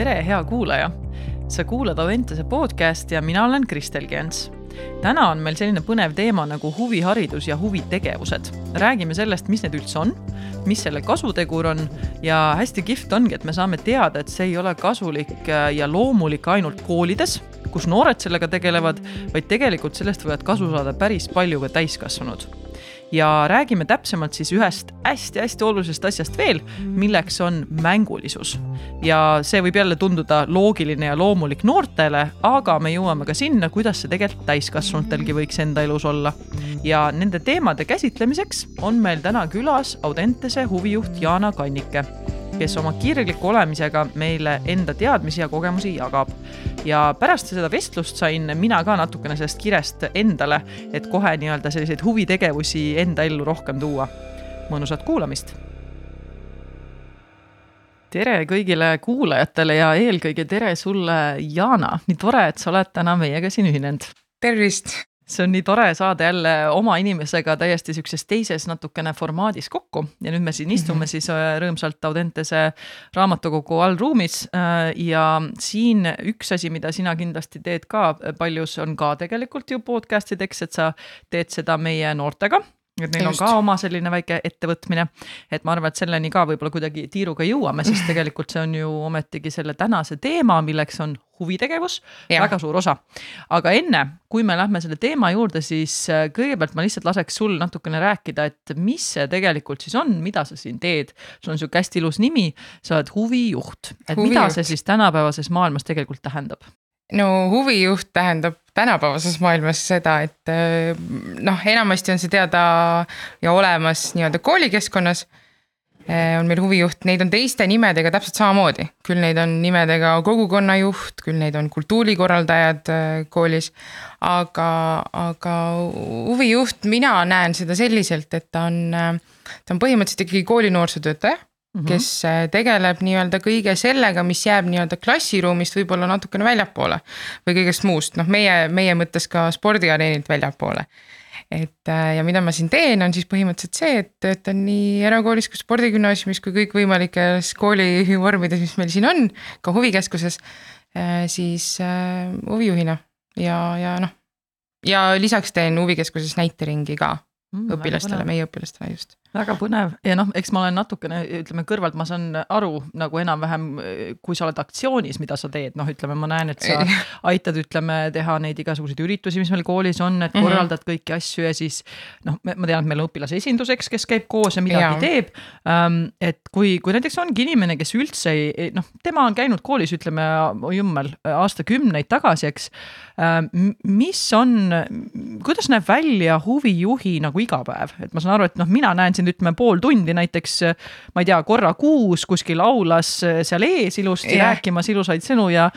tere, hea kuulaja! sa kuulad Audentese podcasti ja mina olen Kristel Gens. täna on meil selline põnev teema nagu huviharidus ja huvitegevused. räägime sellest, mis need üldse on, mis selle kasutegur on ja hästi kihvt ongi, et me saame teada, et see ei ole kasulik ja loomulik ainult koolides, kus noored sellega tegelevad, vaid tegelikult sellest võivad kasu saada päris palju ka täiskasvanud ja räägime täpsemalt siis ühest hästi-hästi olulisest asjast veel, milleks on mängulisus. ja see võib jälle tunduda loogiline ja loomulik noortele, aga me jõuame ka sinna, kuidas see tegelikult täiskasvanutelgi võiks enda elus olla. ja nende teemade käsitlemiseks on meil täna külas Audentese huvijuht Jana Kannike kes oma kirgliku olemisega meile enda teadmisi ja kogemusi jagab. ja pärast seda vestlust sain mina ka natukene sellest kirest endale, et kohe nii-öelda selliseid huvitegevusi enda ellu rohkem tuua. mõnusat kuulamist tere kõigile kuulajatele ja eelkõige tere sulle, Jana, nii tore, et sa oled täna meiega siin ühinenud. tervist! See on nii tore saada jälle oma inimesega täiesti siukses teises natukene formaadis kokku ja nüüd me siin istume -hmm. siis äh, rõõmsalt Audentese raamatukogu allruumis. Äh, ja siin üks asi, mida sina kindlasti teed ka paljus, on ka tegelikult ju podcast ideks, et sa teed seda meie noortega et neil Just. on ka oma selline väike ettevõtmine, et ma arvan, et selleni ka võib-olla kuidagi tiiruga jõuame, sest tegelikult see on ju ometigi selle tänase teema, milleks on huvitegevus, väga suur osa. aga enne, kui me lähme selle teema juurde, siis äh, kõigepealt ma lihtsalt laseks sul natukene rääkida, et mis see tegelikult siis on, mida sa siin teed. sul on sihuke hästi ilus nimi, sa oled huvijuht, et huvijuht. mida see siis tänapäevases maailmas tegelikult tähendab? no huvijuht tähendab tänapäevases maailmas seda, et äh, noh, enamasti on see teada ja olemas nii-öelda koolikeskkonnas. Äh, on meil huvijuht, neid on teiste nimedega täpselt samamoodi, küll neid on nimedega kogukonnajuht, küll neid on kultuurikorraldajad äh, koolis. aga, aga huvijuht, mina näen seda selliselt, et ta on, ta on põhimõtteliselt ikkagi kooli noorsootöötaja Mm -hmm. kes tegeleb nii-öelda kõige sellega, mis jääb nii-öelda klassiruumist võib-olla natukene väljapoole või kõigest muust, noh, meie, meie mõttes ka spordiareenilt väljapoole. Et äh, ja mida ma siin teen, on siis põhimõtteliselt see, et töötan nii erakoolis kui spordigümnaasiumis kui kõikvõimalikes koolivormides, mis meil siin on, ka huvikeskuses, äh, siis huvijuhina. Ja, ja noh, ja lisaks teen huvikeskuses näiteringi ka mm, õpilastele, meie õpilastele just väga põnev ja noh, eks ma olen natukene, ütleme kõrvalt, ma saan aru nagu enam-vähem, kui sa oled aktsioonis, mida sa teed, noh, ütleme, ma näen, et sa aitad, ütleme, teha neid igasuguseid üritusi, mis meil koolis on, et mhm. korraldad kõiki asju ja siis noh, ma tean, et meil on õpilasesindus, eks, kes käib koos ja midagi ja. teeb. et kui, kui näiteks ongi inimene, kes üldse ei, noh, tema on käinud koolis, ütleme, jummel, aastakümneid tagasi, eks. mis on, kuidas näeb välja huvijuhi nagu igapäev, et ma saan aru, et noh, mina näen siin ütleme pool tundi näiteks, ma ei tea, korra kuus kuskil aulas seal ees ilusti yeah. rääkimas ilusaid sõnu ja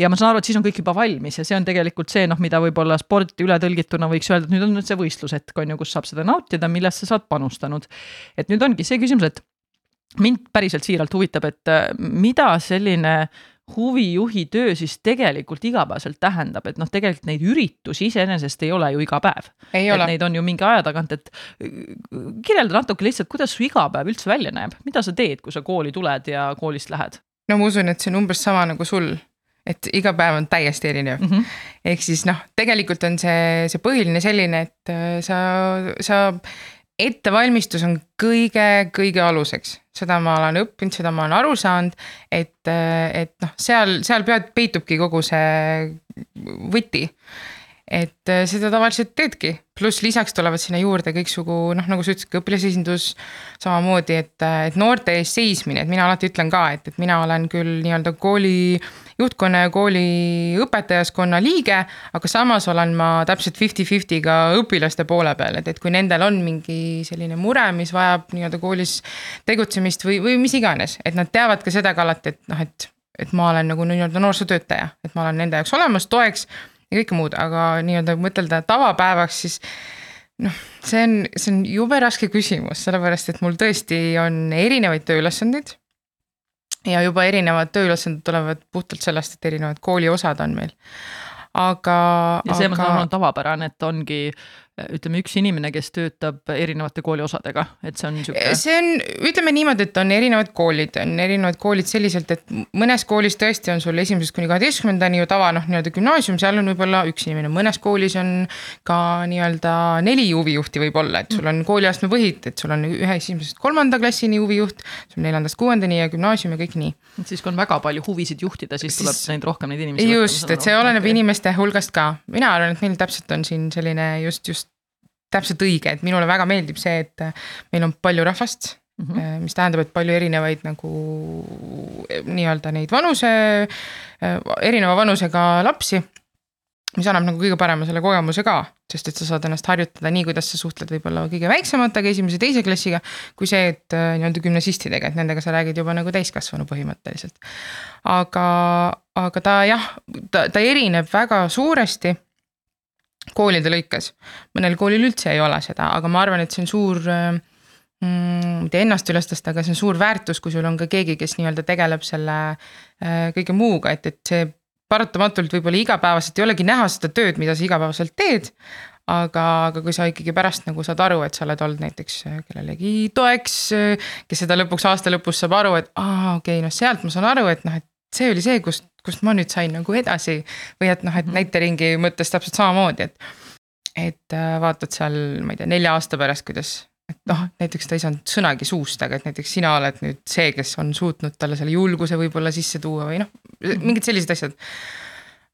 ja ma saan aru, et siis on kõik juba valmis ja see on tegelikult see noh, mida võib-olla sporti ületõlgituna võiks öelda, et nüüd on nüüd see võistlushetk on ju, kus saab seda nautida, millesse sa oled panustanud. et nüüd ongi see küsimus, et mind päriselt siiralt huvitab, et mida selline huvijuhi töö siis tegelikult igapäevaselt tähendab, et noh, tegelikult neid üritusi iseenesest ei ole ju iga päev. Neid on ju mingi aja tagant, et kirjelda natuke lihtsalt, kuidas su igapäev üldse välja näeb, mida sa teed, kui sa kooli tuled ja koolist lähed? no ma usun, et see on umbes sama nagu sul, et iga päev on täiesti erinev mm. -hmm. ehk siis noh, tegelikult on see, see põhiline selline, et äh, sa, sa ettevalmistus on kõige-kõige aluseks, seda ma olen õppinud, seda ma olen aru saanud, et, et noh, seal, seal pead, peitubki kogu see võti. Et seda tavaliselt teedki, pluss lisaks tulevad sinna juurde kõiksugu noh, nagu sa ütlesid, ka õpilasesindus. samamoodi, et, et noorte eest seismine, et mina alati ütlen ka, et, et mina olen küll nii-öelda kooli juhtkonna ja kooli õpetajaskonna liige, aga samas olen ma täpselt fifty-fifty ka õpilaste poole peal, et, et kui nendel on mingi selline mure, mis vajab nii-öelda koolis tegutsemist või, või mis iganes, et nad teavad ka seda ka alati, et noh, et, et ma olen nagu nii-öelda noorsootöötaja, et ma olen nende jaoks olemas, toeks ja kõike muud, aga nii-öelda mõtelda tavapäevaks, siis noh, see on, see on jube raske küsimus, sellepärast et mul tõesti on erinevaid tööülesandeid ja juba erinevad tööülesanded tulevad puhtalt sellest, et erinevad kooliosad on meil. aga. ja see aga... ma saan aru on tavapärane, et ongi ütleme, üks inimene, kes töötab erinevate kooli osadega, et see on niisugune. see on, ütleme niimoodi, et on erinevad koolid, on erinevad koolid selliselt, et mõnes koolis tõesti on sul esimesest kuni kaheteistkümnendani ju tava noh, nii-öelda gümnaasium, seal on võib-olla üks inimene, mõnes koolis on ka nii-öelda neli huvijuhti võib-olla, et sul on kooliastme põhid, et sul on ühe esimesest kolmanda klassini huvijuht, sul neljandast kuuendani ja gümnaasium ja kõik nii. et siis, kui on väga palju huvisid juhtida, siis tuleb siis, neid rohkem neid inimesi. just, et see oleneb inimeste hulgast ka, mina arvan, et meil täpselt on siin selline just, just täpselt õige, et minule väga meeldib see, et äh, meil on palju rahvast mm. -hmm. mis tähendab, et palju erinevaid nagu äh, nii-öelda neid vanuse, erineva vanusega lapsi. mis annab nagu kõige parema selle kogemuse ka, sest et sa saad ennast harjutada nii, kuidas sa suhtled võib-olla kõige väiksematega, esimese, teise klassiga. kui see, et nii-öelda gümnasistidega, et nendega sa räägid juba nagu täiskasvanu põhimõtteliselt. aga, aga ta jah, ta, ta erineb väga suuresti koolide lõikes. mõnel koolil üldse ei ole seda, aga ma arvan, et see on suur mm,, mitte ennast üles tõsta, aga see on suur väärtus, kui sul on ka keegi, kes nii-öelda tegeleb selle äh, kõige muuga, et, et see paratamatult võib-olla igapäevaselt ei olegi näha seda tööd, mida sa igapäevaselt teed. aga, aga kui sa ikkagi pärast nagu saad aru, et sa oled olnud näiteks äh, kellelegi toeks, äh, kes seda lõpuks aasta lõpus saab aru, et aa, okei okay,, noh sealt ma saan aru, et noh, et see oli see, kust kust ma nüüd sain nagu edasi või et noh, et mhm. näiteringi mõttes täpselt samamoodi, et. et äh, vaatad seal, ma ei tea, nelja aasta pärast, kuidas, et noh, näiteks ta ei saanud sõnagi suust, aga et näiteks sina oled nüüd see, kes on suutnud talle selle julguse võib-olla sisse tuua või noh, mhm. mingid sellised asjad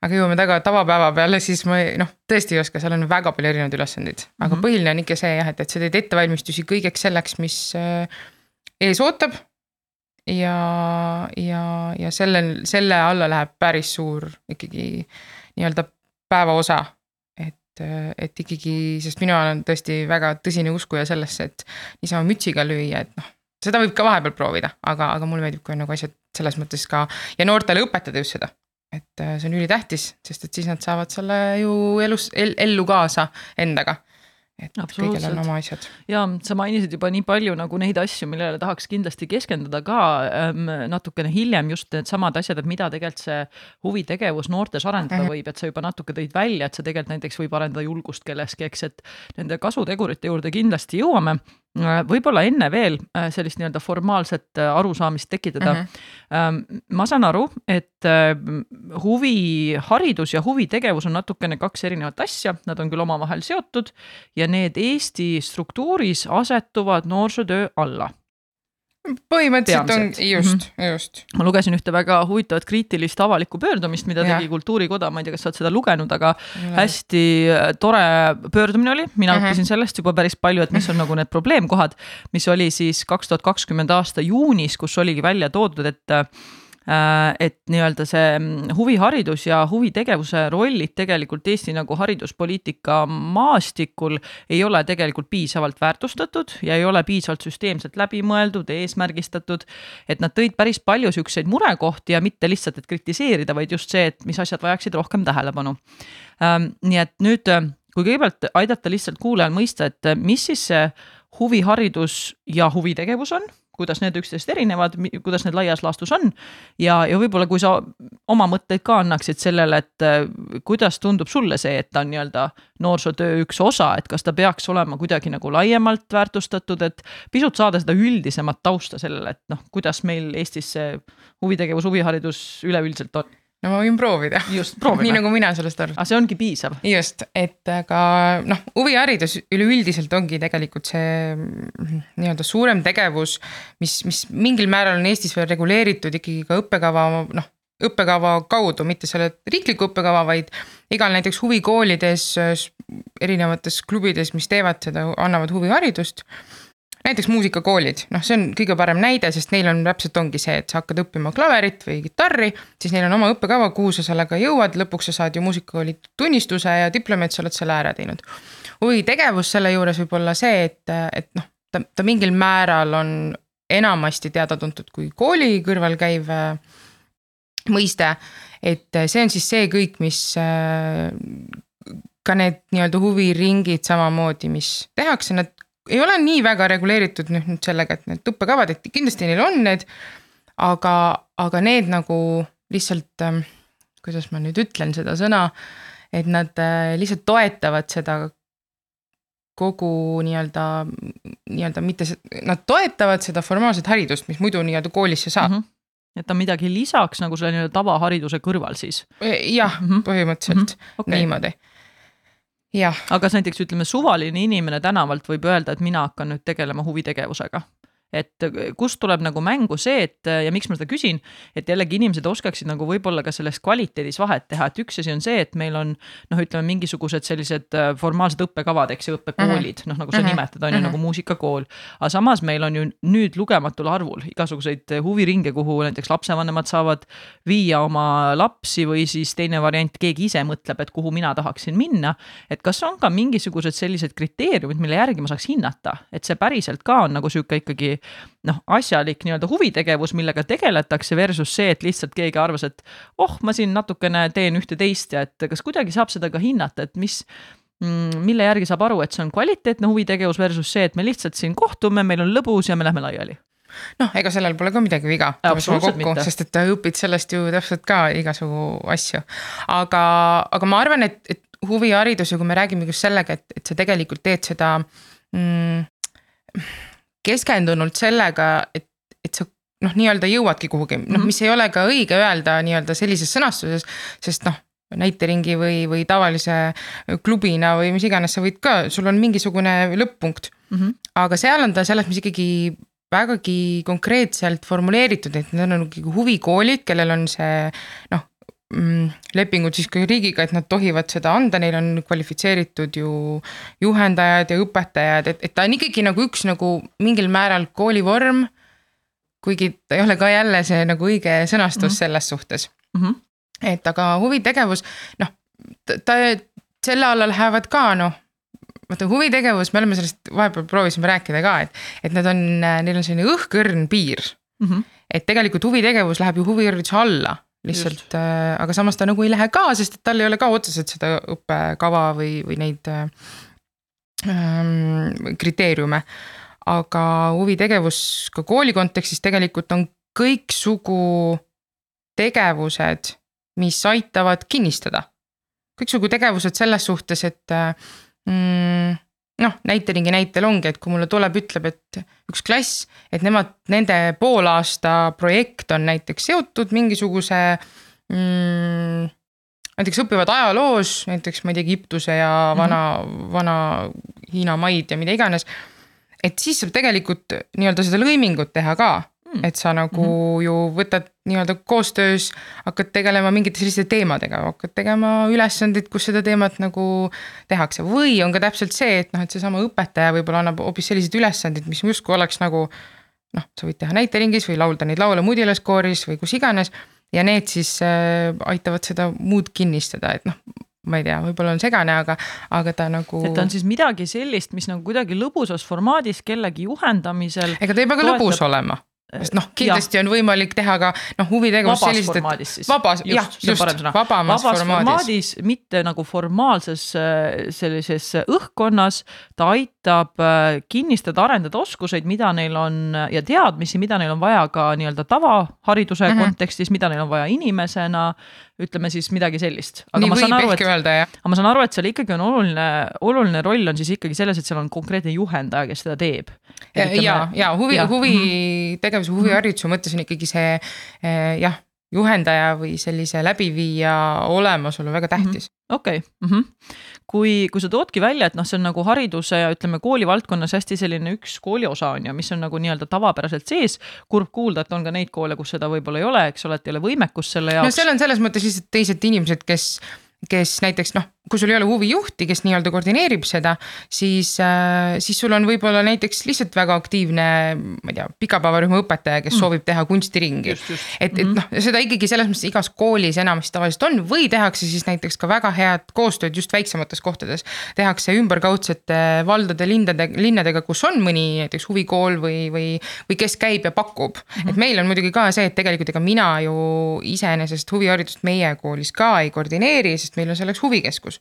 aga jõuame taga tavapäeva peale, siis ma noh, tõesti ei oska, seal on väga palju erinevaid ülesandeid, aga mm -hmm. põhiline on ikka see jah, et, et sa teed ettevalmistusi kõigeks selleks, mis äh, ees ootab ja, ja, ja sellel, selle alla läheb päris suur ikkagi nii-öelda päevaosa. et, et ikkagi, sest mina olen tõesti väga tõsine uskuja sellesse, et niisama mütsiga lüüa, et noh, seda võib ka vahepeal proovida, aga, aga mulle meeldib, kui on nagu asjad selles mõttes ka ja noortele õpetada just seda et see on ülitähtis, sest et siis nad saavad selle ju elus el,, ellu kaasa endaga et kõigil on oma asjad. ja sa mainisid juba nii palju nagu neid asju, millele tahaks kindlasti keskenduda ka ähm, natukene hiljem, just needsamad asjad, et mida tegelikult see huvitegevus noortes arendada -hmm. võib, et sa juba natuke tõid välja, et see tegelikult näiteks võib arendada julgust kelleski, eks, et nende kasutegurite juurde kindlasti jõuame võib-olla enne veel äh, sellist nii-öelda formaalset äh, arusaamist tekitada mm. -hmm. ma saan aru, et huviharidus ja huvitegevus on natukene kaks erinevat asja, nad on küll omavahel seotud ja need Eesti struktuuris asetuvad noorsootöö alla põhimõtteliselt on just mm, -hmm. just. ma lugesin ühte väga huvitavat kriitilist avalikku pöördumist, mida ja. tegi Kultuurikoda, ma ei tea, kas sa oled seda lugenud, aga ja. hästi äh, tore pöördumine oli, mina mm -hmm. õppisin sellest juba päris palju, et mis on nagu need probleemkohad, mis oli siis kaks tuhat kakskümmend aasta juunis, kus oligi välja toodud, et Äh, et nii-öelda see mm, huviharidus ja huvitegevuse rollid tegelikult Eesti nagu hariduspoliitika maastikul ei ole tegelikult piisavalt väärtustatud ja ei ole piisavalt süsteemselt läbimõeldud, eesmärgistatud. et nad tõid päris palju siukseid murekohti ja mitte lihtsalt, et kritiseerida, vaid just see, et mis asjad vajaksid rohkem tähelepanu. Ähm, nii et nüüd, kui kõigepealt aidata lihtsalt kuulajal mõista, et mis siis see huviharidus ja huvitegevus on kuidas need üksteisest erinevad, kuidas need laias laastus on. ja, ja võib-olla, kui sa oma mõtteid ka annaksid sellele, et äh, kuidas tundub sulle see, et ta on nii-öelda noorsootöö üks osa, et kas ta peaks olema kuidagi nagu laiemalt väärtustatud, et pisut saada seda üldisemat tausta sellele, et noh, kuidas meil Eestis see huvitegevus, huviharidus üleüldiselt on no ma võin proovida. nii nagu mina sellest aru. aga see ongi piisav. just, et aga noh, huviharidus üleüldiselt ongi tegelikult see mm, nii-öelda suurem tegevus, mis, mis mingil määral on Eestis veel reguleeritud ikkagi ka õppekava noh, õppekava kaudu, mitte selle riikliku õppekava, vaid igal näiteks huvikoolides, erinevates klubides, mis teevad seda, annavad huviharidust näiteks muusikakoolid, noh, see on kõige parem näide, sest neil on täpselt ongi see, et sa hakkad õppima klaverit või kitarri, siis neil on oma õppekava, kuhu sa sellega jõuad, lõpuks sa saad ju muusikakooli tunnistuse ja diplomi, et sa oled selle ära teinud. huvitegevus selle juures võib olla see, et, et noh, ta, ta mingil määral on enamasti teada-tuntud kui kooli kõrval käiv äh, mõiste. et see on siis see kõik, mis äh, ka need nii-öelda huviringid samamoodi, mis tehakse, nad ei ole nii väga reguleeritud nüüd, nüüd sellega, et need õppekavad, et kindlasti neil on need. aga, aga need nagu lihtsalt, ähm, kuidas ma nüüd ütlen seda sõna, et nad äh, lihtsalt toetavad seda kogu nii-öelda, nii-öelda mitte, nad toetavad seda formaalset haridust, mis muidu nii-öelda koolisse saab mm. -hmm et on midagi lisaks nagu selle nii-öelda tavahariduse kõrval siis? jah mm -hmm., põhimõtteliselt mm -hmm. okay. niimoodi. Aga kas näiteks ütleme, suvaline inimene tänavalt võib öelda, et mina hakkan nüüd tegelema huvitegevusega et äh, kust tuleb nagu mängu see, et äh, ja miks ma seda küsin, et jällegi inimesed oskaksid nagu võib-olla ka selles kvaliteedis vahet teha, et üks asi on see, et meil on noh, ütleme mingisugused sellised äh, formaalsed õppekavad, eks ju, õppekoolid -hmm. noh nagu sa mm -hmm. nimetad, on ju mm -hmm. nagu muusikakool. aga samas meil on ju nüüd lugematul arvul igasuguseid huviringe, kuhu näiteks lapsevanemad saavad viia oma lapsi või siis teine variant, keegi ise mõtleb, et kuhu mina tahaksin minna. et kas on ka mingisugused sellised kriteeriumid, mille järgi ma saaks hinnata, et see päriselt ka on nagu sihuke ikkagi noh, asjalik nii-öelda huvitegevus, millega tegeletakse, versus see, et lihtsalt keegi arvas, et oh, ma siin natukene teen ühte-teist ja et kas kuidagi saab seda ka hinnata, et mis mm, mille järgi saab aru, et see on kvaliteetne huvitegevus versus see, et me lihtsalt siin kohtume, meil on lõbus ja me lähme laiali noh, ega sellel pole ka midagi viga, sest et õpid sellest ju täpselt ka igasugu asju. aga, aga ma arvan, et, et huviharidus ja kui me räägime just sellega, et, et sa tegelikult teed seda mm, keskendunult sellega, et, et sa noh, nii-öelda jõuadki kuhugi, noh, mhm. mis ei ole ka õige öelda nii-öelda sellises sõnastuses, sest noh näiteringi või, või tavalise klubina või mis iganes, sa võid ka, sul on mingisugune lõpp-punkt mm. -hmm. aga seal on ta selles mõttes ikkagi vägagi konkreetselt formuleeritud, et need on ikkagi huvikoolid, kellel on see noh, lepingud siis ka riigiga, et nad tohivad seda anda, neil on kvalifitseeritud ju juhendajad ja õpetajad, et, et ta on ikkagi nagu üks nagu mingil määral koolivorm. kuigi ta ei ole ka jälle see nagu õige sõnastus mm -hmm. selles suhtes mm. -hmm. et aga huvitegevus, noh, ta, selle alla lähevad ka noh vaata huvitegevus, me oleme sellest vahepeal proovisime rääkida ka, et, et nad on, neil on selline õhkõrn piir mm. -hmm. et tegelikult huvitegevus läheb ju huvihariduse alla lihtsalt, äh, aga samas ta nagu ei lähe ka, sest et tal ei ole ka otseselt seda õppekava või, või neid äh, ähm, kriteeriume. aga huvitegevus ka kooli kontekstis tegelikult on kõiksugu tegevused, mis aitavad kinnistada. kõiksugu tegevused selles suhtes, et äh, mm, noh, näiteringi näitel ongi, et kui mulle tuleb, ütleb, et üks klass, et nemad, nende poolaasta projekt on näiteks seotud mingisuguse mm, näiteks õpivad ajaloos, näiteks ma ei tea, Egiptuse ja vana mm, -hmm. vana Hiina maid ja mida iganes. et siis saab tegelikult nii-öelda seda lõimingut teha ka. Et sa nagu mm -hmm. ju võtad nii-öelda koostöös, hakkad tegelema mingite selliste teemadega, hakkad tegema ülesandeid, kus seda teemat nagu tehakse või on ka täpselt see, et noh, et seesama õpetaja võib-olla annab hoopis selliseid ülesandeid, mis justkui oleks nagu. noh, sa võid teha näiteringis või laulda neid laule mudilaskooris või kus iganes ja need siis äh, aitavad seda muud kinnistada, et noh ma ei tea, võib-olla on segane, aga, aga ta nagu. et ta on siis midagi sellist, mis nagu kuidagi lõbusas formaadis kellegi juhendamisel. ega ta ei pea ka lõbus olema sest noh, kindlasti ja. on võimalik teha ka noh, huvitegevust sellisest, et vabas, jah, just, vabamas vabas formaadis. formaadis, mitte nagu formaalses äh, sellises õhkkonnas, ta aitab äh, kinnistada, arendada oskuseid, mida neil on ja teadmisi, mida neil on vaja ka nii-öelda tavahariduse mm -hmm. kontekstis, mida neil on vaja inimesena ütleme siis midagi sellist. nii võib aru, ehk öelda, jah. aga ma saan aru, et seal ikkagi on oluline, oluline roll on siis ikkagi selles, et seal on konkreetne juhendaja, kes seda teeb. ja, ja, ja huvi, huvitegevuse, huvihariduse mõttes on ikkagi see eh, jah juhendaja või sellise läbiviija olemasolu väga tähtis. okei, mhm. Kui, kui sa toodki välja, et noh, see on nagu hariduse ja ütleme, koolivaldkonnas hästi selline üks kooli osa on ju, mis on nagu nii-öelda tavapäraselt sees. kurb kuulda, et on ka neid koole, kus seda võib-olla ei ole, eks ole, et ei ole võimekust selle jaoks. no seal on selles mõttes lihtsalt teised inimesed, kes kes näiteks noh, kui sul ei ole huvijuhti, kes nii-öelda koordineerib seda, siis äh,, siis sul on võib-olla näiteks lihtsalt väga aktiivne, ma ei tea, pikapäevarühma õpetaja, kes mm. soovib teha kunstiringi. et, et noh, seda ikkagi selles mõttes igas koolis enamasti tavaliselt on või tehakse siis näiteks ka väga head koostööd just väiksemates kohtades. tehakse ümberkaudsete valdade, lindade, linnadega, kus on mõni näiteks huvikool või, või, või kes käib ja pakub mm. -hmm. et meil on muidugi ka see, et tegelikult ega mina ju iseenesest huviharidust meie koolis ka ei koordineeri, sest meil on selleks huvikeskus.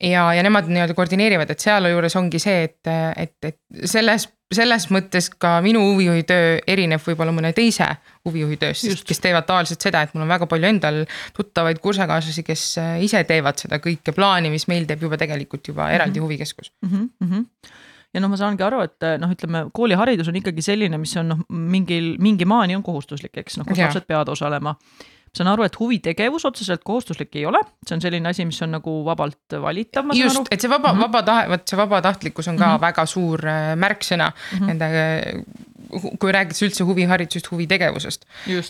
Ja, ja nemad nii-öelda koordineerivad, et sealjuures ongi see, et, et, et selles, selles mõttes ka minu huvijuhi töö erineb võib-olla mõne teise huvijuhi tööst, kes teevad tavaliselt seda, et mul on väga palju endal tuttavaid kursusekaaslasi, kes äh, ise teevad seda kõike plaani, mis meil teeb juba tegelikult juba eraldi mm -hmm. huvikeskus. Mm. -hmm ja noh, ma saangi aru, et noh, ütleme kooliharidus on ikkagi selline, mis on noh, mingil, mingi maani on kohustuslik, eks noh, kus lapsed peavad osalema saan aru, et huvitegevus otseselt kohustuslik ei ole, see on selline asi, mis on nagu vabalt valitav. just, et see vaba mm, -hmm. vaba tahe, vot see vabatahtlikkus on ka mm -hmm. väga suur äh, märksõna mm -hmm. nende kui räägitakse üldse huviharidusest, huvitegevusest.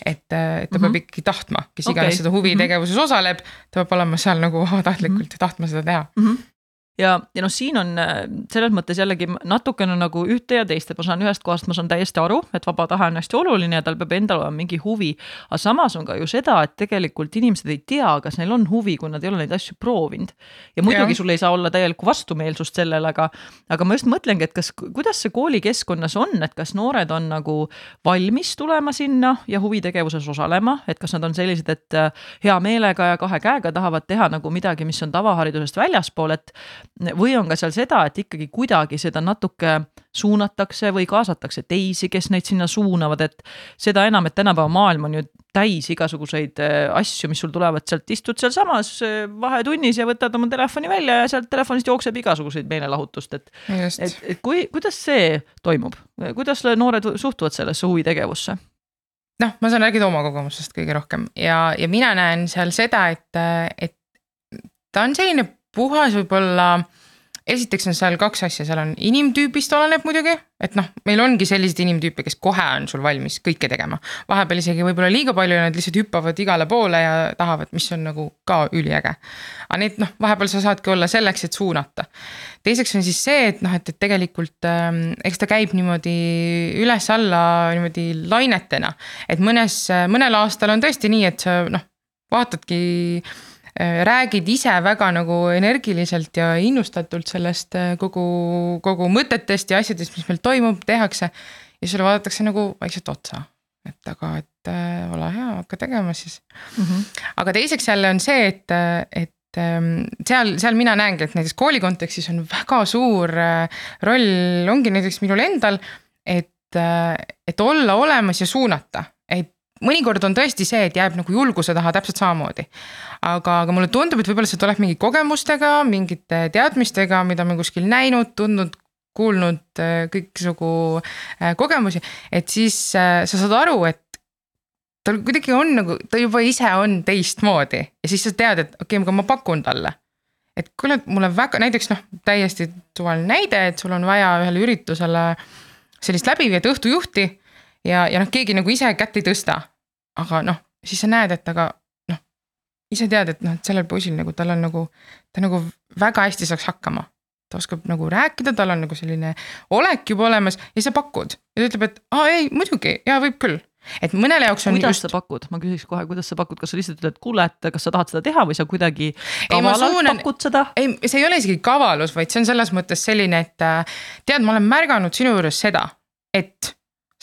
et, äh, et ta mm -hmm. peab ikkagi tahtma, kes iganes okay. seda huvitegevuses mm -hmm. osaleb, ta peab olema seal nagu vabatahtlikult mm -hmm. ja tahtma seda teha mm. -hmm ja, ja noh, siin on äh, selles mõttes jällegi natukene nagu ühte ja teist, et ma saan ühest kohast, ma saan täiesti aru, et vaba tahe on hästi oluline ja tal peab endal olema mingi huvi. aga samas on ka ju seda, et tegelikult inimesed ei tea, kas neil on huvi, kui nad ei ole neid asju proovinud. ja muidugi ja. sul ei saa olla täielikku vastumeelsust sellele, aga, aga ma just mõtlengi, et kas, kuidas see koolikeskkonnas on, et kas noored on nagu valmis tulema sinna ja huvitegevuses osalema, et kas nad on sellised, et äh, hea meelega ja kahe käega tahavad teha nagu midagi, mis on tavaharidusest väljaspool, et või on ka seal seda, et ikkagi kuidagi seda natuke suunatakse või kaasatakse teisi, kes neid sinna suunavad, et seda enam, et tänapäeva maailm on ju täis igasuguseid äh, asju, mis sul tulevad sealt, istud sealsamas äh, vahetunnis ja võtad oma telefoni välja ja sealt telefonist jookseb igasuguseid meelelahutust, et et, et kui, kuidas see toimub, kuidas noored suhtuvad sellesse huvitegevusse? noh, ma saan rääkida oma kogemusest kõige rohkem ja, ja mina näen seal seda, et, et ta on selline puhas võib-olla esiteks on seal kaks asja, seal on inimtüübist oleneb muidugi, et noh, meil ongi selliseid inimtüüpe, kes kohe on sul valmis kõike tegema. vahepeal isegi võib-olla liiga palju ja nad lihtsalt hüppavad igale poole ja tahavad, mis on nagu ka üliäge. aga need noh, vahepeal sa saadki olla selleks, et suunata. teiseks on siis see, et noh, et, et tegelikult äh, eks ta käib niimoodi üles-alla niimoodi lainetena. et mõnes, mõnel aastal on tõesti nii, et sa noh, vaatadki Äh, räägid ise väga nagu energiliselt ja innustatult sellest äh, kogu, kogu mõtetest ja asjadest, mis meil toimub, tehakse. ja sulle vaadatakse nagu vaikselt otsa, et aga, et äh, ole hea, hakka tegema siis mm. -hmm. aga teiseks jälle on see, et, et ähm, seal, seal mina näengi, et näiteks kooli kontekstis on väga suur roll, ongi näiteks minul endal, et, et olla olemas ja suunata, mõnikord on tõesti see, et jääb nagu julguse taha täpselt samamoodi. aga, aga mulle tundub, et võib-olla see tuleb mingi kogemustega, mingite teadmistega, mida me kuskil näinud, tundnud, kuulnud äh, kõiksugu äh, kogemusi, et siis äh, sa saad aru, et tal kuidagi on nagu, ta juba ise on teistmoodi ja siis sa tead, et okei okay,, aga ma pakun talle. et kuule, mulle väga, näiteks noh, täiesti suvaline näide, et sul on vaja ühele üritusele sellist läbiviijat õhtujuhti ja, ja noh, keegi nagu ise kätt ei tõsta. aga noh, siis sa näed, et aga noh, ise tead, et noh, et sellel poisil nagu tal on nagu, ta nagu väga hästi saaks hakkama. ta oskab nagu rääkida, tal on nagu selline olek juba olemas ja sa pakud ja ta ütleb, et aa ei, muidugi, jaa, võib küll et mõnele jaoks on. kuidas just... sa pakud, ma küsiks kohe, kuidas sa pakud, kas sa lihtsalt ütled, kuule, et kas sa tahad seda teha või sa kuidagi kavalalt suunan... pakud seda? ei, see ei ole isegi kavalus, vaid see on selles mõttes selline, et tead, ma olen märganud sinu juures seda, et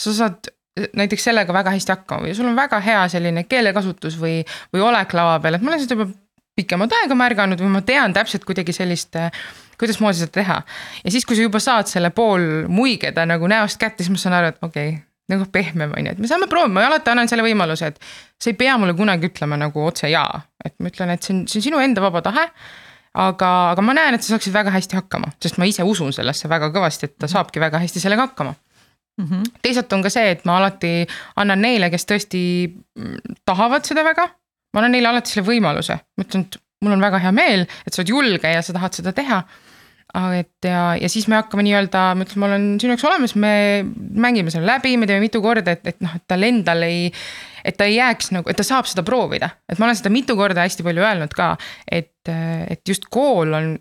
sa saad näiteks sellega väga hästi hakkama või sul on väga hea selline keelekasutus või, või olek lava peal, et ma olen seda juba pikemat aega märganud või ma tean täpselt kuidagi sellist, kuidasmoodi seda teha. ja siis, kui sa juba saad selle pool muigeda nagu näost kätte, siis ma saan aru, et okei okay, nagu pehmem on ju, et me saame proovida, ma alati annan selle võimaluse, et sa ei pea mulle kunagi ütlema nagu otse jaa, et ma ütlen, et see on, see on sinu enda vaba tahe aga, aga ma näen, et sa saaksid väga hästi hakkama, sest ma ise usun sellesse väga kõvasti, et ta saabki väga hästi sellega hakkama mm. -hmm. teisalt on ka see, et ma alati annan neile, kes tõesti mm, tahavad seda väga, ma annan neile alati selle võimaluse, ma ütlen, et mul on väga hea meel, et sa oled julge ja sa tahad seda teha. et ja, ja siis me hakkame nii-öelda, ma ütlen, ma olen sinu jaoks olemas, me mängime selle läbi, me teeme mitu korda, et, et noh, et tal endal ei et ta ei jääks nagu, et ta saab seda proovida, et ma olen seda mitu korda hästi palju öelnud ka, et, et just kool on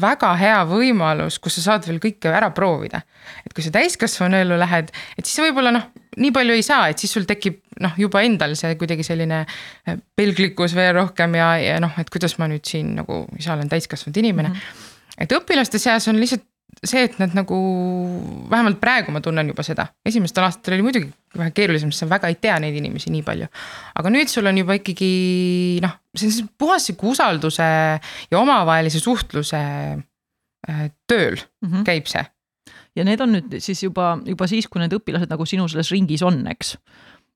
väga hea võimalus, kus sa saad veel kõike ära proovida. et kui sa täiskasvanu ellu lähed, et siis võib-olla noh, nii palju ei saa, et siis sul tekib noh, juba endal see kuidagi selline äh, pelglikkus veel rohkem ja, ja noh, et kuidas ma nüüd siin nagu ise olen täiskasvanud inimene mm. -hmm. et õpilaste seas on lihtsalt see, et nad nagu, vähemalt praegu ma tunnen juba seda, esimestel aastatel oli muidugi vähe keerulisem, sest sa väga ei tea neid inimesi nii palju. aga nüüd sul on juba ikkagi noh, see on puhas sihuke usalduse ja omavahelise suhtluse äh, tööl mm -hmm. käib see. ja need on nüüd siis juba, juba siis, kui need õpilased nagu sinu selles ringis on, eks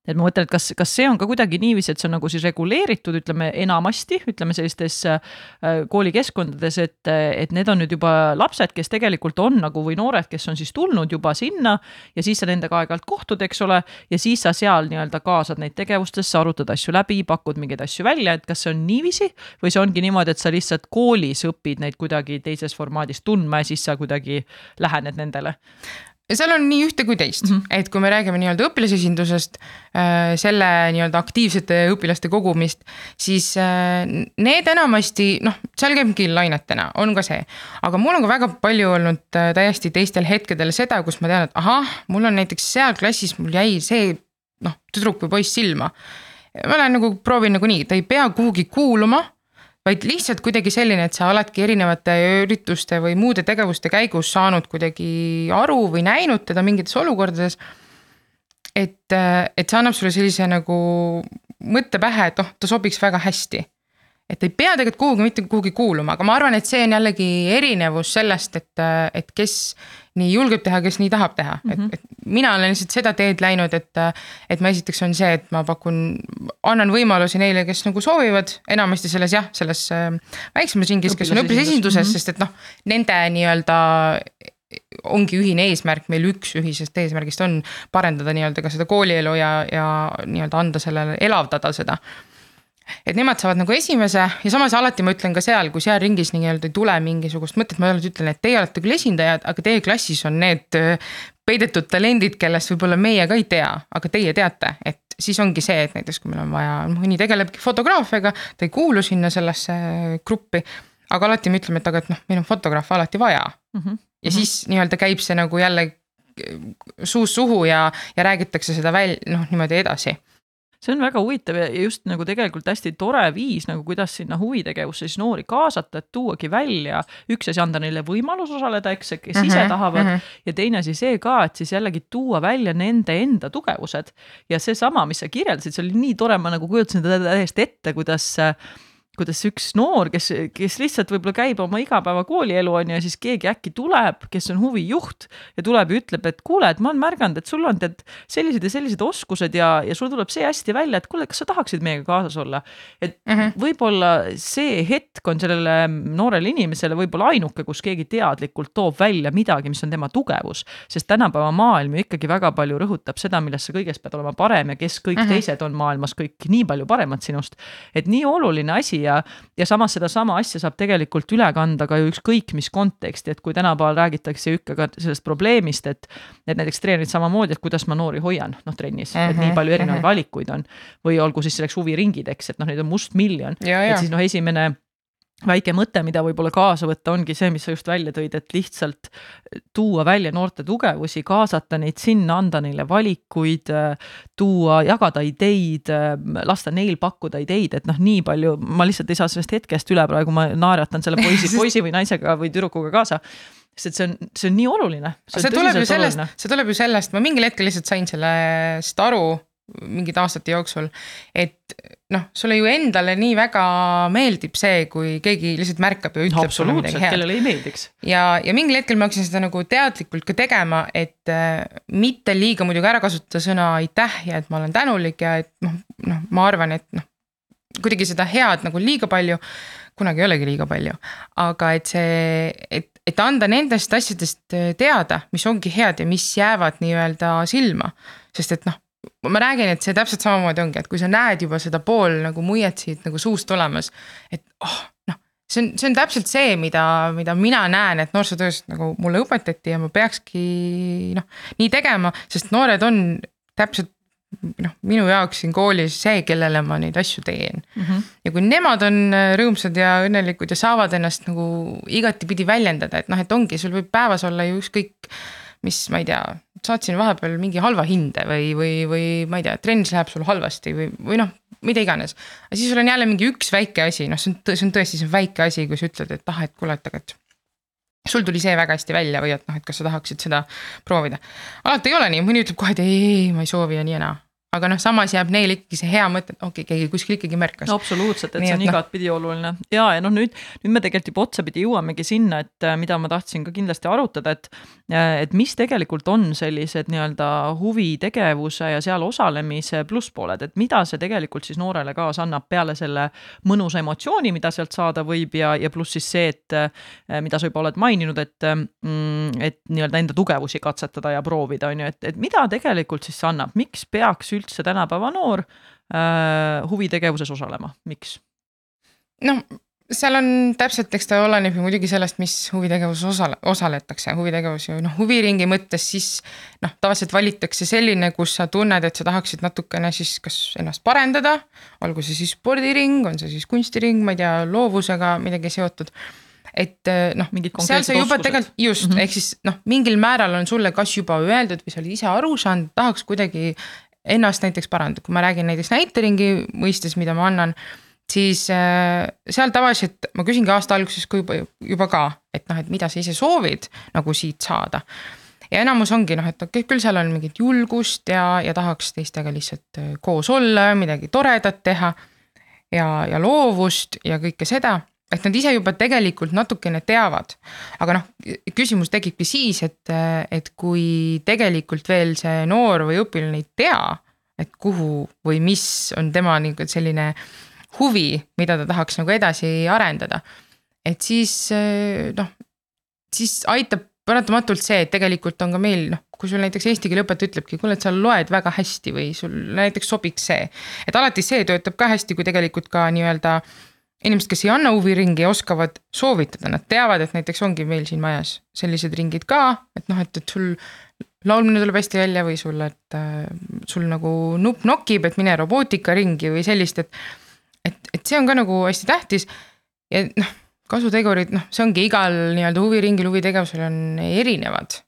et ma mõtlen, et kas, kas see on ka kuidagi niiviisi, et see on nagu siis reguleeritud, ütleme enamasti, ütleme sellistes äh, koolikeskkondades, et, et need on nüüd juba lapsed, kes tegelikult on nagu või noored, kes on siis tulnud juba sinna ja siis sa nendega aeg-ajalt kohtud, eks ole, ja siis sa seal nii-öelda kaasad neid tegevustesse, arutad asju läbi, pakud mingeid asju välja, et kas see on niiviisi või see ongi niimoodi, et sa lihtsalt koolis õpid neid kuidagi teises formaadis tundma ja siis sa kuidagi lähened nendele? Ja seal on nii ühte kui teist mm, -hmm. et kui me räägime nii-öelda õpilasesindusest, äh, selle nii-öelda aktiivsete õpilaste kogumist, siis äh, need enamasti noh, seal käibki lainetena, on ka see. aga mul on ka väga palju olnud äh, täiesti teistel hetkedel seda, kus ma tean, et ahah, mul on näiteks seal klassis, mul jäi see noh, tüdruk või poiss silma. ma olen nagu proovin nagu nii, ta ei pea kuhugi kuuluma vaid lihtsalt kuidagi selline, et sa oledki erinevate ürituste või muude tegevuste käigus saanud kuidagi aru või näinud teda mingites olukordades. et, et see annab sulle sellise nagu mõtte pähe, et noh, ta sobiks väga hästi. Et ei pea tegelikult kuhugi mitte kuhugi kuuluma, aga ma arvan, et see on jällegi erinevus sellest, et, et kes nii julgeb teha, kes nii tahab teha mm, -hmm. et, et mina olen lihtsalt seda teed läinud, et. et ma esiteks on see, et ma pakun, annan võimalusi neile, kes nagu soovivad, enamasti selles jah, selles äh, väiksemas ringis, kes on õpilasesinduses mm, -hmm. sest et noh, nende nii-öelda ongi ühine eesmärk, meil üks ühisest eesmärgist on parendada nii-öelda ka seda koolielu ja, ja nii-öelda anda sellele, elavdada seda et nemad saavad nagu esimese ja samas alati ma ütlen ka seal, kui seal ringis nii-öelda ei tule mingisugust mõtet, ma alati ütlen, et teie olete küll esindajad, aga teie klassis on need äh, peidetud talendid, kellest võib-olla meie ka ei tea, aga teie teate, et siis ongi see, et näiteks kui meil on vaja, mõni tegelebki fotograafiaga, ta ei kuulu sinna sellesse gruppi. aga alati me ütleme, et aga et noh, meil on fotograafe alati vaja mm. -hmm. ja siis nii-öelda käib see nagu jälle suust suhu ja, ja räägitakse seda välja, noh niimoodi edasi see on väga huvitav ja just nagu tegelikult hästi tore viis nagu kuidas sinna huvitegevusse siis noori kaasata, et tuuagi välja üks asi, anda neile võimalus osaleda, eks, kes mm -hmm, ise tahavad mm -hmm. ja teine asi see ka, et siis jällegi tuua välja nende enda tugevused. ja seesama, mis sa kirjeldasid, see oli nii tore, ma nagu kujutasin teda täiesti ette, kuidas äh, kuidas üks noor, kes, kes lihtsalt võib-olla käib oma igapäevakoolielu on ju ja siis keegi äkki tuleb, kes on huvijuht ja tuleb ja ütleb, et kuule, et ma olen märganud, et sul on tead sellised ja sellised oskused ja, ja sul tuleb see hästi välja, et kuule, kas sa tahaksid meiega kaasas olla. et mm -hmm. võib-olla see hetk on sellele noorele inimesele võib-olla ainuke, kus keegi teadlikult toob välja midagi, mis on tema tugevus, sest tänapäeva maailm ju ikkagi väga palju rõhutab seda, milles sa kõiges pead olema parem ja kes kõik mm -hmm. teised on maailmas kõik nii palju paremad sinust. et nii oluline asi ja, ja samas sedasama asja saab tegelikult üle kanda ka ju ükskõik mis konteksti, et kui tänapäeval räägitakse ikka ka sellest probleemist, et et näiteks treenerid samamoodi, et kuidas ma noori hoian, noh trennis mm, -hmm, et nii mhm, palju erinevaid mm -hmm. valikuid on. või olgu siis selleks huviringid, eks, et noh, neid on mustmiljon, et siis noh, esimene väike mõte, mida võib-olla kaasa võtta, ongi see, mis sa just välja tõid, et lihtsalt tuua välja noorte tugevusi, kaasata neid sinna, anda neile valikuid, tuua, jagada ideid, lasta neil pakkuda ideid, et noh, nii palju, ma lihtsalt ei saa sellest hetkest üle praegu, ma naeratan selle poisi, poisi või naisega või tüdrukuga kaasa sest see on, see on nii oluline. see tuleb ju sellest, see tuleb ju sellest, ma mingil hetkel lihtsalt sain sellest aru mingite aastate jooksul. et noh, sulle ju endale nii väga meeldib see, kui keegi lihtsalt märkab ja ütleb sulle midagi head. kellele ei meeldiks. ja, ja mingil hetkel ma hakkasin seda nagu teadlikult ka tegema, et äh, mitte liiga muidugi ära kasutada sõna aitäh ja et ma olen tänulik ja et noh, noh, ma arvan, et noh, kuidagi seda head nagu liiga palju kunagi ei olegi liiga palju, aga et see, et, et anda nendest asjadest teada, mis ongi head ja mis jäävad nii-öelda silma. sest et noh, ma räägin, et see täpselt samamoodi ongi, et kui sa näed juba seda pool nagu muiet siit nagu suust olemas, et oh noh, see on, see on täpselt see, mida, mida mina näen, et noorsootöös nagu mulle õpetati ja ma peakski noh, nii tegema, sest noored on täpselt noh, minu jaoks siin koolis see, kellele ma neid asju teen mm. -hmm. ja kui nemad on rõõmsad ja õnnelikud ja saavad ennast nagu igatipidi väljendada, et noh, et ongi, sul võib päevas olla ju ükskõik mis, ma ei tea, saatsin vahepeal mingi halva hinde või, või, või ma ei tea, trennis läheb sul halvasti või, või noh, mida iganes. aga siis sul on jälle mingi üks väike asi, noh, see on, see on tõesti, see on väike asi, kui sa ütled, et ah, et kuule, et aga et sul tuli see väga hästi välja või et noh, et kas sa tahaksid seda proovida. alati ei ole nii, mõni ütleb kohe, et ei, ei, ma ei soovi ja nii ja naa aga noh, samas jääb neil ikkagi see hea mõte, et okei okay,, keegi kuskil ikkagi märkas no,. absoluutselt, et Nii, see on no. igatpidi oluline ja, ja noh, nüüd, nüüd me tegelikult juba otsapidi jõuamegi sinna, et äh, mida ma tahtsin ka kindlasti arutada, et äh, et mis tegelikult on sellised nii-öelda huvitegevuse ja seal osalemise plusspooled, et mida see tegelikult siis noorele kaasa annab peale selle mõnusa emotsiooni, mida sealt saada võib ja, ja pluss siis see, et äh, mida sa juba oled maininud, et mm, et nii-öelda enda tugevusi katsetada ja proovida, on ju, et, et mida tegelikult siis see annab, miks peaks üldse üldse tänapäeva noor äh, huvitegevuses osalema, miks? noh, seal on täpselt, eks ta oleneb ju muidugi sellest, mis huvitegevuses osale, osaletakse, huvitegevus ju noh, huviringi mõttes siis noh, tavaliselt valitakse selline, kus sa tunned, et sa tahaksid natukene siis kas ennast parendada, olgu see siis spordiring, on see siis kunstiring, ma ei tea, loovusega midagi seotud. Et noh, seal sa juba tegelikult just mm -hmm. ehk siis noh, mingil määral on sulle kas juba öeldud või sa oled ise aru saanud, tahaks kuidagi ennast näiteks parandada, kui ma räägin näiteks näiteringi mõistes, mida ma annan, siis äh, seal tavaliselt ma küsingi aasta alguses kui juba, juba ka, et noh, et mida sa ise soovid nagu siit saada. ja enamus ongi noh, et okei okay,, küll seal on mingit julgust ja, ja tahaks teistega lihtsalt äh, koos olla, midagi toredat teha. ja, ja loovust ja kõike seda et nad ise juba tegelikult natukene teavad. aga noh, küsimus tekibki siis, et, et kui tegelikult veel see noor või õpilane ei tea, et kuhu või mis on tema nagu selline huvi, mida ta tahaks nagu edasi arendada. et siis noh, siis aitab paratamatult see, et tegelikult on ka meil noh, kui sul näiteks eesti keele õpetaja ütlebki, kuule, et sa loed väga hästi või sul näiteks sobiks see. et alati see töötab ka hästi, kui tegelikult ka nii-öelda äh, inimesed, kes ei anna huviringi, oskavad soovitada, nad teavad, et näiteks ongi meil siin majas sellised ringid ka, et noh, et, et sul laulmine tuleb hästi välja või sul, et äh, sul nagu nupp nokib, et mine robootikaringi või sellist, et. et, et see on ka nagu hästi tähtis ja noh, kasutegurid, noh, see ongi igal nii-öelda huviringil, huvitegevusel on erinevad.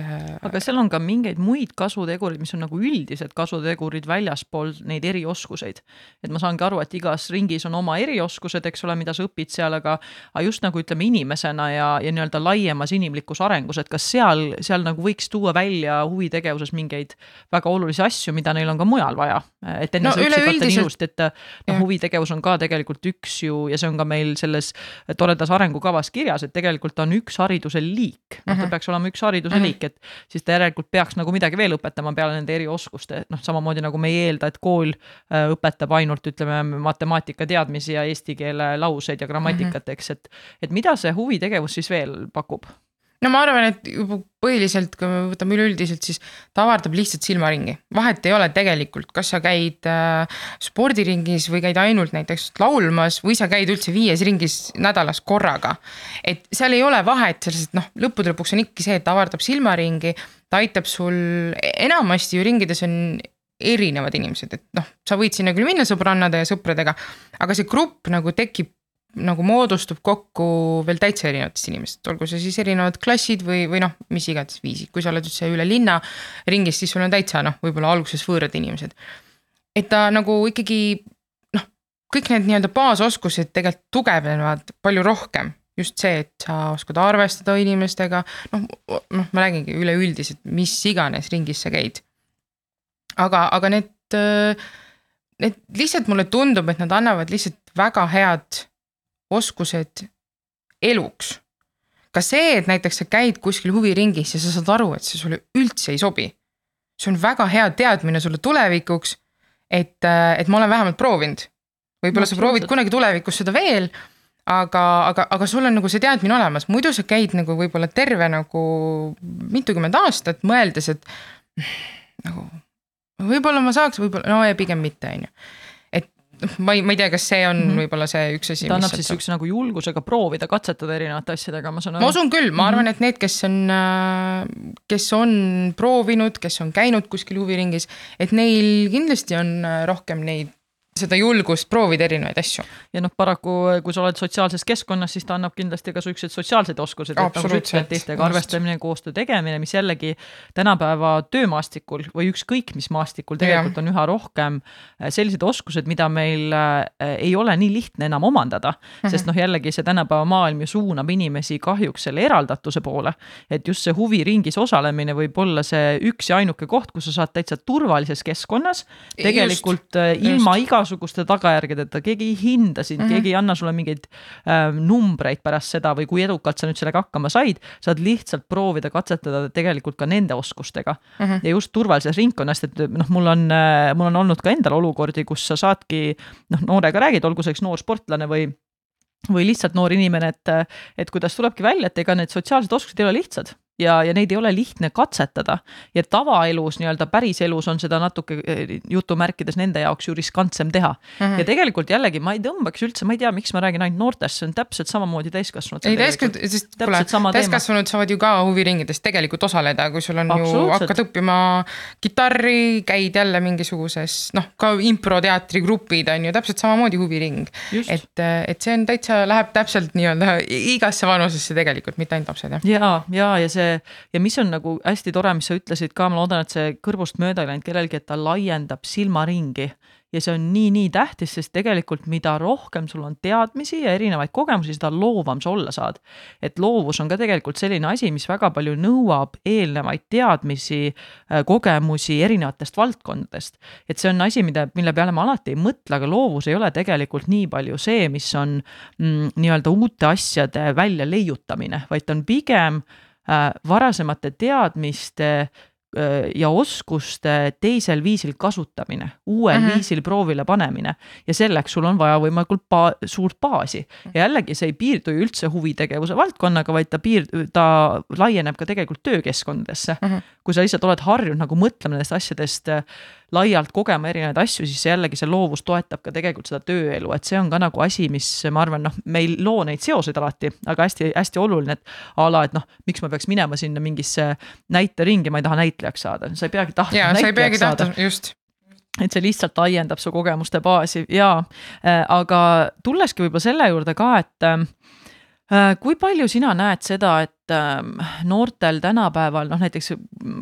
Aga seal on ka mingeid muid kasutegureid, mis on nagu üldised kasutegurid väljaspool neid erioskuseid. et ma saangi aru, et igas ringis on oma erioskused, eks ole, mida sa õpid seal, aga, aga just nagu ütleme inimesena ja, ja nii-öelda laiemas inimlikus arengus, et kas seal, seal nagu võiks tuua välja huvitegevuses mingeid väga olulisi asju, mida neil on ka mujal vaja. et enne no, sa ütlesid vaata nii ilusti, et noh, huvitegevus on ka tegelikult üks ju ja see on ka meil selles toredas arengukavas kirjas, et tegelikult on üks hariduse liik, noh ta mhm. peaks olema üks hariduse liik, et siis ta järelikult peaks nagu midagi veel õpetama peale nende erioskuste, noh, samamoodi nagu me ei eelda, et kool äh, õpetab ainult ütleme matemaatika teadmisi ja eesti keele lauseid ja grammatikat mm, -hmm. eks, et, et mida see huvitegevus siis veel pakub? No ma arvan, et juba põhiliselt, kui me võtame üleüldiselt, siis ta avardab lihtsalt silmaringi. vahet ei ole tegelikult, kas sa käid äh, spordiringis või käid ainult näiteks laulmas või sa käid üldse viies ringis nädalas korraga. et seal ei ole vahet selles, et noh, lõppude lõpuks on ikkagi see, et ta avardab silmaringi, ta aitab sul, enamasti ju ringides on erinevad inimesed, et noh, sa võid sinna küll minna sõbrannade ja sõpradega, aga see grupp nagu tekib nagu moodustub kokku veel täitsa erinevatest inimestest, olgu see siis erinevad klassid või, või noh, mis iganes viisid, kui sa oled üldse üle linna ringis, siis sul on täitsa noh, võib-olla alguses võõrad inimesed. et ta nagu ikkagi noh, kõik need nii-öelda baasoskused tegelikult tugevnevad palju rohkem just see, et sa oskad arvestada inimestega, noh, noh, ma räägingi üleüldiselt, mis iganes ringis sa käid. aga, aga need, need lihtsalt mulle tundub, et nad annavad lihtsalt väga head oskused eluks. ka see, et näiteks sa käid kuskil huviringis ja sa saad aru, et see sulle üldse ei sobi. see on väga hea teadmine sulle tulevikuks, et, äh, et ma olen vähemalt proovinud. võib-olla no, sa proovid kunagi tulevikus seda veel, aga, aga, aga sul on nagu see teadmine olemas, muidu sa käid nagu võib-olla terve nagu mitukümmend aastat mõeldes, et nagu võib-olla ma saaks, võib-olla, no ja pigem mitte, on ju ma ei, ma ei tea, kas see on mm -hmm. võib-olla see üks asi. ta annab siis niisuguse nagu julgusega proovida, katsetada erinevate asjadega, ma saan aru. ma usun küll, ma arvan, mhm. et need, kes on, kes on proovinud, kes on käinud kuskil huviringis, et neil kindlasti on rohkem neid seda julgust proovida erinevaid asju. ja noh, paraku kui sa oled sotsiaalses keskkonnas, siis ta annab kindlasti ka siukseid sotsiaalseid oskusi, et nagu sa ütled, teistega arvestamine, koostöö tegemine, mis jällegi tänapäeva töömaastikul või ükskõik mis maastikul tegelikult ja. on üha rohkem äh, sellised oskused, mida meil äh, ei ole nii lihtne enam omandada mm, -hmm. sest noh, jällegi see tänapäeva maailm ju suunab inimesi kahjuks selle eraldatuse poole, et just see huviringis osalemine võib olla see üks ja ainuke koht, kus sa saad täitsa turvalises keskkonnas tegelikult just, ilma iga igasuguste tagajärgedeta, keegi ei hinda sind mm, -hmm. keegi ei anna sulle mingeid äh, numbreid pärast seda või kui edukalt sa nüüd sellega hakkama said, saad lihtsalt proovida katsetada tegelikult ka nende oskustega mm. -hmm. ja just turvalises ringkonnas, et noh, mul on, äh, mul on olnud ka endal olukordi, kus sa saadki noh, noorega räägid, olgu see üks noor sportlane või või lihtsalt noor inimene, et, et kuidas tulebki välja, et ega need sotsiaalsed oskused ei ole lihtsad ja, ja neid ei ole lihtne katsetada. ja tavaelus, nii-öelda päriselus on seda natuke eh, jutumärkides nende jaoks ju riskantsem teha mm. -hmm. ja tegelikult jällegi ma ei tõmbaks üldse, ma ei tea, miks ma räägin ainult noortest, see on täpselt samamoodi täiskasvanud. ei täiskasvanud, sest kuule, täiskasvanud saavad ju ka huviringides tegelikult osaleda, kui sul on ju, hakkad õppima kitarri, käid jälle mingisuguses noh, ka improteatrigrupid on ju täpselt samamoodi huviring. et, et see on täitsa, läheb täpselt nii-öelda igasse vanusesse tegelikult, mitte ainult lapsed jah. ja, ja, ja see see ja mis on nagu hästi tore, mis sa ütlesid ka, ma loodan, et see kõrvust mööda ei läinud kellelgi, et ta laiendab silmaringi ja see on nii-nii tähtis, sest tegelikult mida rohkem sul on teadmisi ja erinevaid kogemusi, seda loovam sa olla saad. et loovus on ka tegelikult selline asi, mis väga palju nõuab eelnevaid teadmisi, äh, kogemusi erinevatest valdkondadest. et see on asi, mida, mille peale ma alati ei mõtle, aga loovus ei ole tegelikult nii palju see, mis on mm, nii-öelda uute asjade välja leiutamine, vaid ta on pigem Äh, varasemate teadmiste äh, ja oskuste teisel viisil kasutamine, uuel mm -hmm. viisil proovile panemine ja selleks sul on vaja võimalikult ba suurt baasi. ja jällegi, see ei piirdu ju üldse huvitegevuse valdkonnaga, vaid ta piir-, ta laieneb ka tegelikult töökeskkondadesse mm. -hmm. kui sa lihtsalt oled harjunud nagu mõtlema nendest asjadest äh, laialt kogema erinevaid asju, siis jällegi see loovus toetab ka tegelikult seda tööelu, et see on ka nagu asi, mis ma arvan, noh, me ei loo neid seoseid alati, aga hästi-hästi oluline, et a la, et noh, miks ma peaks minema sinna mingisse näiteringi, ma ei taha näitlejaks saada, sa ei peagi tahtma näitlejaks saada. just. Et see lihtsalt laiendab su kogemuste baasi. Ja äh,, aga tulleski võib-olla selle juurde ka, et äh, kui palju sina näed seda, et Ähm, noortel tänapäeval noh, näiteks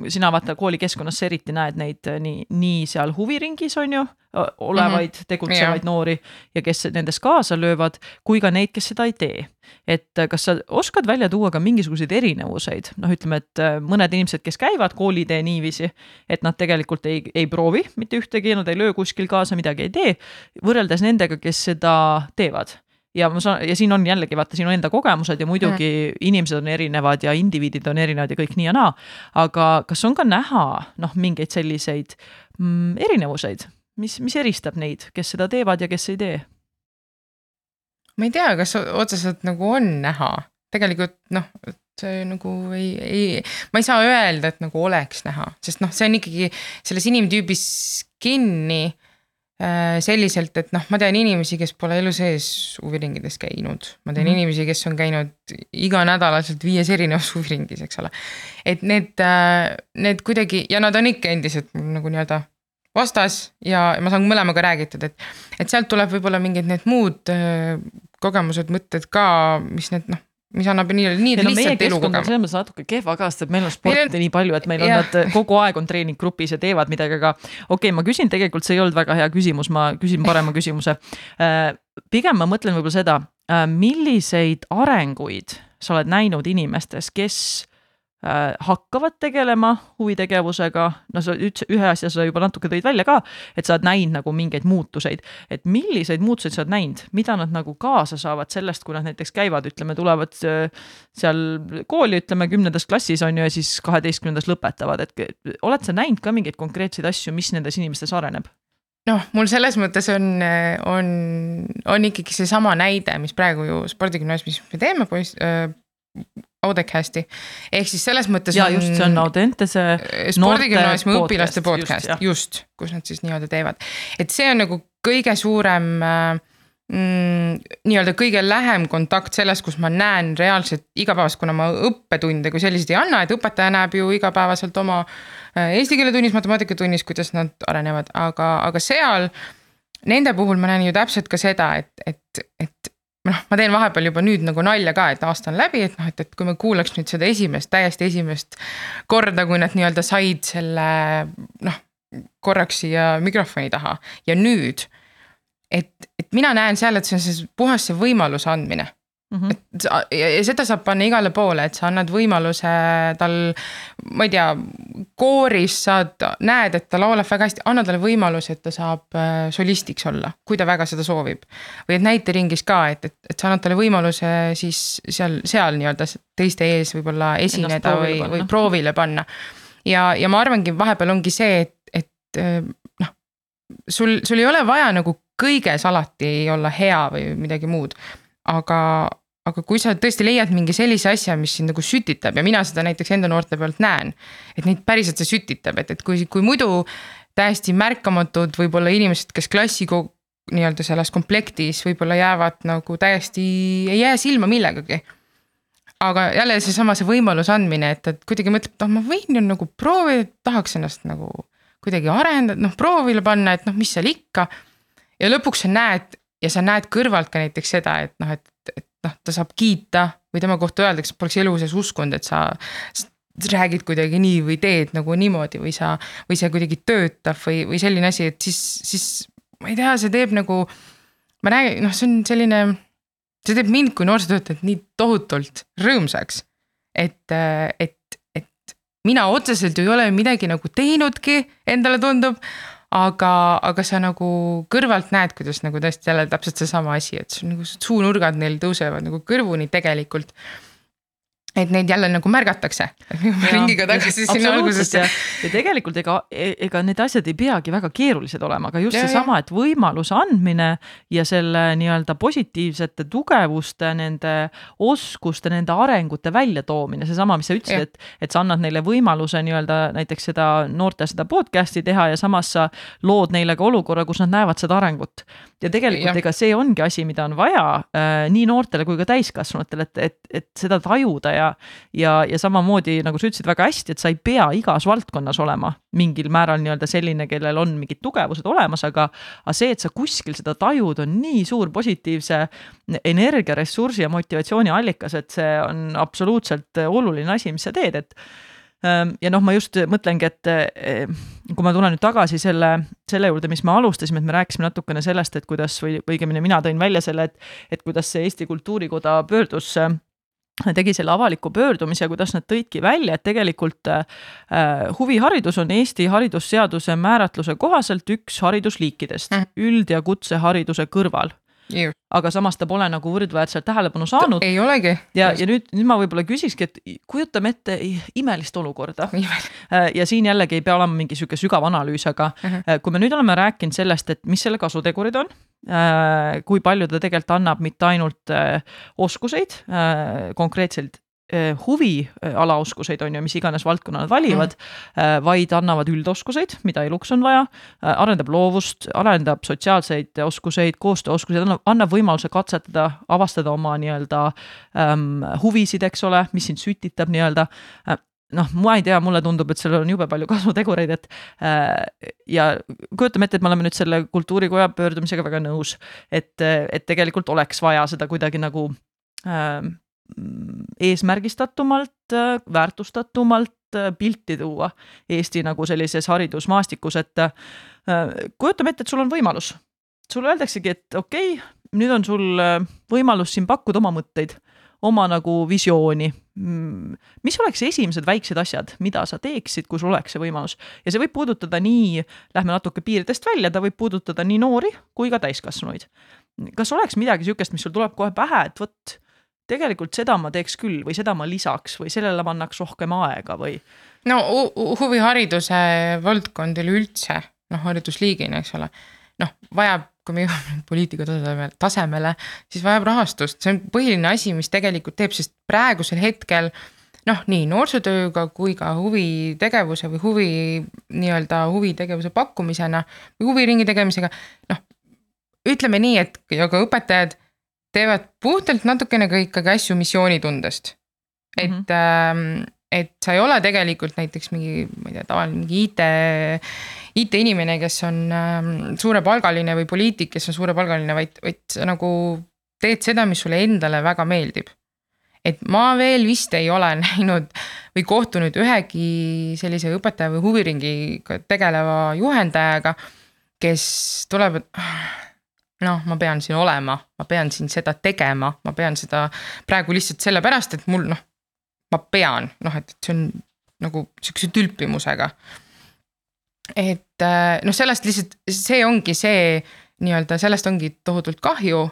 sina vaata koolikeskkonnas eriti näed neid äh, nii, nii seal huviringis on ju olevaid mm -hmm. tegutsevaid yeah. noori ja kes nendes kaasa löövad, kui ka neid, kes seda ei tee. et äh, kas sa oskad välja tuua ka mingisuguseid erinevuseid, noh, ütleme, et äh, mõned inimesed, kes käivad koolitee niiviisi, et nad tegelikult ei, ei proovi mitte ühtegi, nad ei löö kuskil kaasa, midagi ei tee, võrreldes nendega, kes seda teevad ja ma saan, ja siin on jällegi vaata sinu enda kogemused ja muidugi mm. inimesed on erinevad ja indiviidid on erinevad ja kõik nii ja naa. aga kas on ka näha noh, mingeid selliseid mm, erinevuseid, mis, mis eristab neid, kes seda teevad ja kes ei tee? ma ei tea, kas otseselt nagu on näha, tegelikult noh, see nagu ei, ei, ma ei saa öelda, et nagu oleks näha, sest noh, see on ikkagi selles inimtüübis kinni selliselt, et noh, ma tean inimesi, kes pole elu sees huviringides käinud, ma tean mm -hmm. inimesi, kes on käinud iganädalaselt viies erinevas huviringis, eks ole. et need, äh, need kuidagi ja nad on ikka endiselt nagu nii-öelda vastas ja ma saan mõlemaga räägitud, et, et sealt tuleb võib-olla mingid need muud äh, kogemused, mõtted ka, mis need noh, mis annab nii, nii no, lihtsalt elukogemust. selles mõttes natuke kehva ka, sest meil on sporti meil... nii palju, et meil on nad kogu aeg on treeninggrupis ja teevad midagi, aga okei okay,, ma küsin tegelikult, see ei olnud väga hea küsimus, ma küsin parema küsimuse. Äh, pigem ma mõtlen võib-olla seda, äh, milliseid arenguid sa oled näinud inimestes, kes Äh, hakkavad tegelema huvitegevusega, no sa ütlesid, ühe asja sa juba natuke tõid välja ka, et sa oled näinud nagu mingeid muutuseid, et milliseid muutuseid sa oled näinud, mida nad nagu kaasa saavad sellest, kui nad näiteks käivad, ütleme, tulevad äh, seal kooli, ütleme kümnendas klassis on ju, ja siis kaheteistkümnendas lõpetavad, et oled sa näinud ka mingeid konkreetseid asju, mis nendes inimestes areneb? noh, mul selles mõttes on, on, on ikkagi seesama näide, mis praegu ju spordigümnaasiumis me teeme poiss äh,, Audecasti, ehk siis selles mõttes. ja just, see on Audentese. spordigümnaasiumi õpilaste podcast, just, just, kus nad siis nii-öelda teevad, et see on nagu kõige suurem äh, mm, nii-öelda kõige lähem kontakt selles, kus ma näen reaalselt igapäevast, kuna ma õppetunde kui selliseid ei anna, et õpetaja näeb ju igapäevaselt oma äh, eesti keele tunnis, matemaatika tunnis, kuidas nad arenevad, aga, aga seal nende puhul ma näen ju täpselt ka seda, et, et, et noh, ma teen vahepeal juba nüüd nagu nalja ka, et aasta on läbi, et noh, et, et kui me kuulaks nüüd seda esimest, täiesti esimest korda, kui nad nii-öelda said selle noh, korraks siia mikrofoni taha ja nüüd. et, et mina näen seal, et see on see puhas see võimaluse andmine Mm -hmm. et sa, ja, seda saab panna igale poole, et sa annad võimaluse tal, ma ei tea, kooris saad, näed, et ta laulab väga hästi, anna talle võimaluse, et ta saab äh, solistiks olla, kui ta väga seda soovib. või et näiteringis ka, et, et, et sa annad talle võimaluse siis seal, seal nii-öelda teiste ees võib-olla esineda või, või proovile panna. ja, ja ma arvangi, vahepeal ongi see, et, et äh, noh, sul, sul ei ole vaja nagu kõiges alati olla hea või midagi muud aga, aga kui sa tõesti leiad mingi sellise asja, mis sind nagu sütitab ja mina seda näiteks enda noorte pealt näen. et neid päriselt see sütitab, et, et kui, kui muidu täiesti märkamatud võib-olla inimesed, kes klassi nii-öelda selles komplektis võib-olla jäävad nagu täiesti, ei jää silma millegagi. aga jälle seesama, see võimaluse andmine, et, et kuidagi mõtleb, et noh, ma võin ju nagu proovida, tahaks ennast nagu kuidagi arendada, noh proovile panna, et noh, mis seal ikka. ja lõpuks sa näed ja sa näed kõrvalt ka näiteks seda, et noh, et noh, ta saab kiita või tema kohta öeldakse, poleks elu sees uskunud, et sa räägid kuidagi nii või teed nagu niimoodi või sa, või see kuidagi töötab või, või selline asi, et siis, siis ma ei tea, see teeb nagu. ma räägin, noh, see on selline, see teeb mind kui noorsootöötajat nii tohutult rõõmsaks. et, et, et mina otseselt ju ei ole midagi nagu teinudki, endale tundub aga, aga sa nagu kõrvalt näed, kuidas nagu tõesti jälle täpselt seesama asi, et sul nagu suunurgad neil tõusevad nagu kõrvuni tegelikult et neid jälle nagu märgatakse. ringiga tagasi sinna algusesse. ja tegelikult ega, ega need asjad ei peagi väga keerulised olema, aga just seesama, et võimaluse andmine ja selle nii-öelda positiivsete tugevuste, nende oskuste, nende arengute väljatoomine, seesama, mis sa ütlesid, et, et sa annad neile võimaluse nii-öelda näiteks seda noorte seda podcast'i teha ja samas sa lood neile ka olukorra, kus nad näevad seda arengut. ja tegelikult ja. ega see ongi asi, mida on vaja äh, nii noortele kui ka täiskasvanutele, et, et, et seda tajuda ja ja, ja, ja samamoodi nagu sa ütlesid väga hästi, et sa ei pea igas valdkonnas olema mingil määral nii-öelda selline, kellel on mingid tugevused olemas, aga, aga see, et sa kuskil seda tajud, on nii suur positiivse energia, ressursi ja motivatsiooni allikas, et see on absoluutselt oluline asi, mis sa teed, et ähm, ja noh, ma just mõtlengi, et eh, kui ma tulen nüüd tagasi selle, selle juurde, mis me alustasime, et me rääkisime natukene sellest, et kuidas või õigemini mina tõin välja selle, et, et kuidas see Eesti Kultuurikoda pöördus tegi selle avaliku pöördumise, kuidas nad tõidki välja, et tegelikult äh, huviharidus on Eesti haridusseaduse määratluse kohaselt üks haridusliikidest mm. üld- ja kutsehariduse kõrval aga samas ta pole nagu võrdväärselt tähelepanu saanud. ei olegi. ja, ja nüüd, nüüd ma võib-olla küsikski, et kujutame ette imelist olukorda. Äh, ja siin jällegi ei pea olema mingi sihuke sügav analüüs, aga uh. -huh. kui me nüüd oleme rääkinud sellest, et mis selle kasutegurid on, äh, kui palju ta tegelikult annab mitte ainult äh, oskuseid konkreetselt huvialaoskuseid, on ju, mis iganes valdkonna nad valivad mm., vaid annavad üldoskuseid, mida eluks on vaja, arendab loovust, arendab sotsiaalseid oskuseid, koostööoskuseid, annab, annab võimaluse katsetada, avastada oma nii-öelda ähm, huvisid, eks ole, mis sind sütitab nii-öelda noh, ma ei tea, mulle tundub, et sellel on jube palju kasutegureid, et äh, ja kujutame ette, et me oleme nüüd selle kultuurikoja pöördumisega väga nõus, et, et tegelikult oleks vaja seda kuidagi nagu äh, eesmärgistatumalt, väärtustatumalt pilti tuua Eesti nagu sellises haridusmaastikus, et äh, kujutame ette, et sul on võimalus. sulle öeldaksegi, et okei okay,, nüüd on sul äh, võimalus siin pakkuda oma mõtteid, oma nagu visiooni. Mm, mis oleks esimesed väiksed asjad, mida sa teeksid, kui sul oleks see võimalus ja see võib puudutada nii, lähme natuke piiridest välja, ta võib puudutada nii noori kui ka täiskasvanuid. kas oleks midagi sihukest, mis sul tuleb kohe pähe, et vot tegelikult seda ma teeks küll või seda ma lisaks või sellele ma annaks rohkem aega või? no huvihariduse valdkond üleüldse, noh haridusliigina, eks ole, noh vajab, kui me jõuame poliitika tasemele, tasemele, siis vajab rahastust, see on põhiline asi, mis tegelikult teeb, sest praegusel hetkel noh, nii noorsootööga kui ka huvitegevuse või huvi nii-öelda huvitegevuse pakkumisena või huviringi tegemisega, noh ütleme nii, et ja ka õpetajad teevad puhtalt natukene ka ikkagi asju missioonitundest. et mm, -hmm. et sa ei ole tegelikult näiteks mingi, ma ei tea, tavaline mingi IT, IT-inimene, kes on äh, suurepalgaline või poliitik, kes on suurepalgaline, vaid, vaid sa nagu teed seda, mis sulle endale väga meeldib. et ma veel vist ei ole näinud või kohtunud ühegi sellise õpetaja või huviringiga tegeleva juhendajaga, kes tuleb, et noh, ma pean siin olema, ma pean siin seda tegema, ma pean seda praegu lihtsalt sellepärast, et mul noh, ma pean, noh, et, et see on nagu sihukese tülpimusega et äh, noh, sellest lihtsalt, see ongi see nii-öelda, sellest ongi tohutult kahju.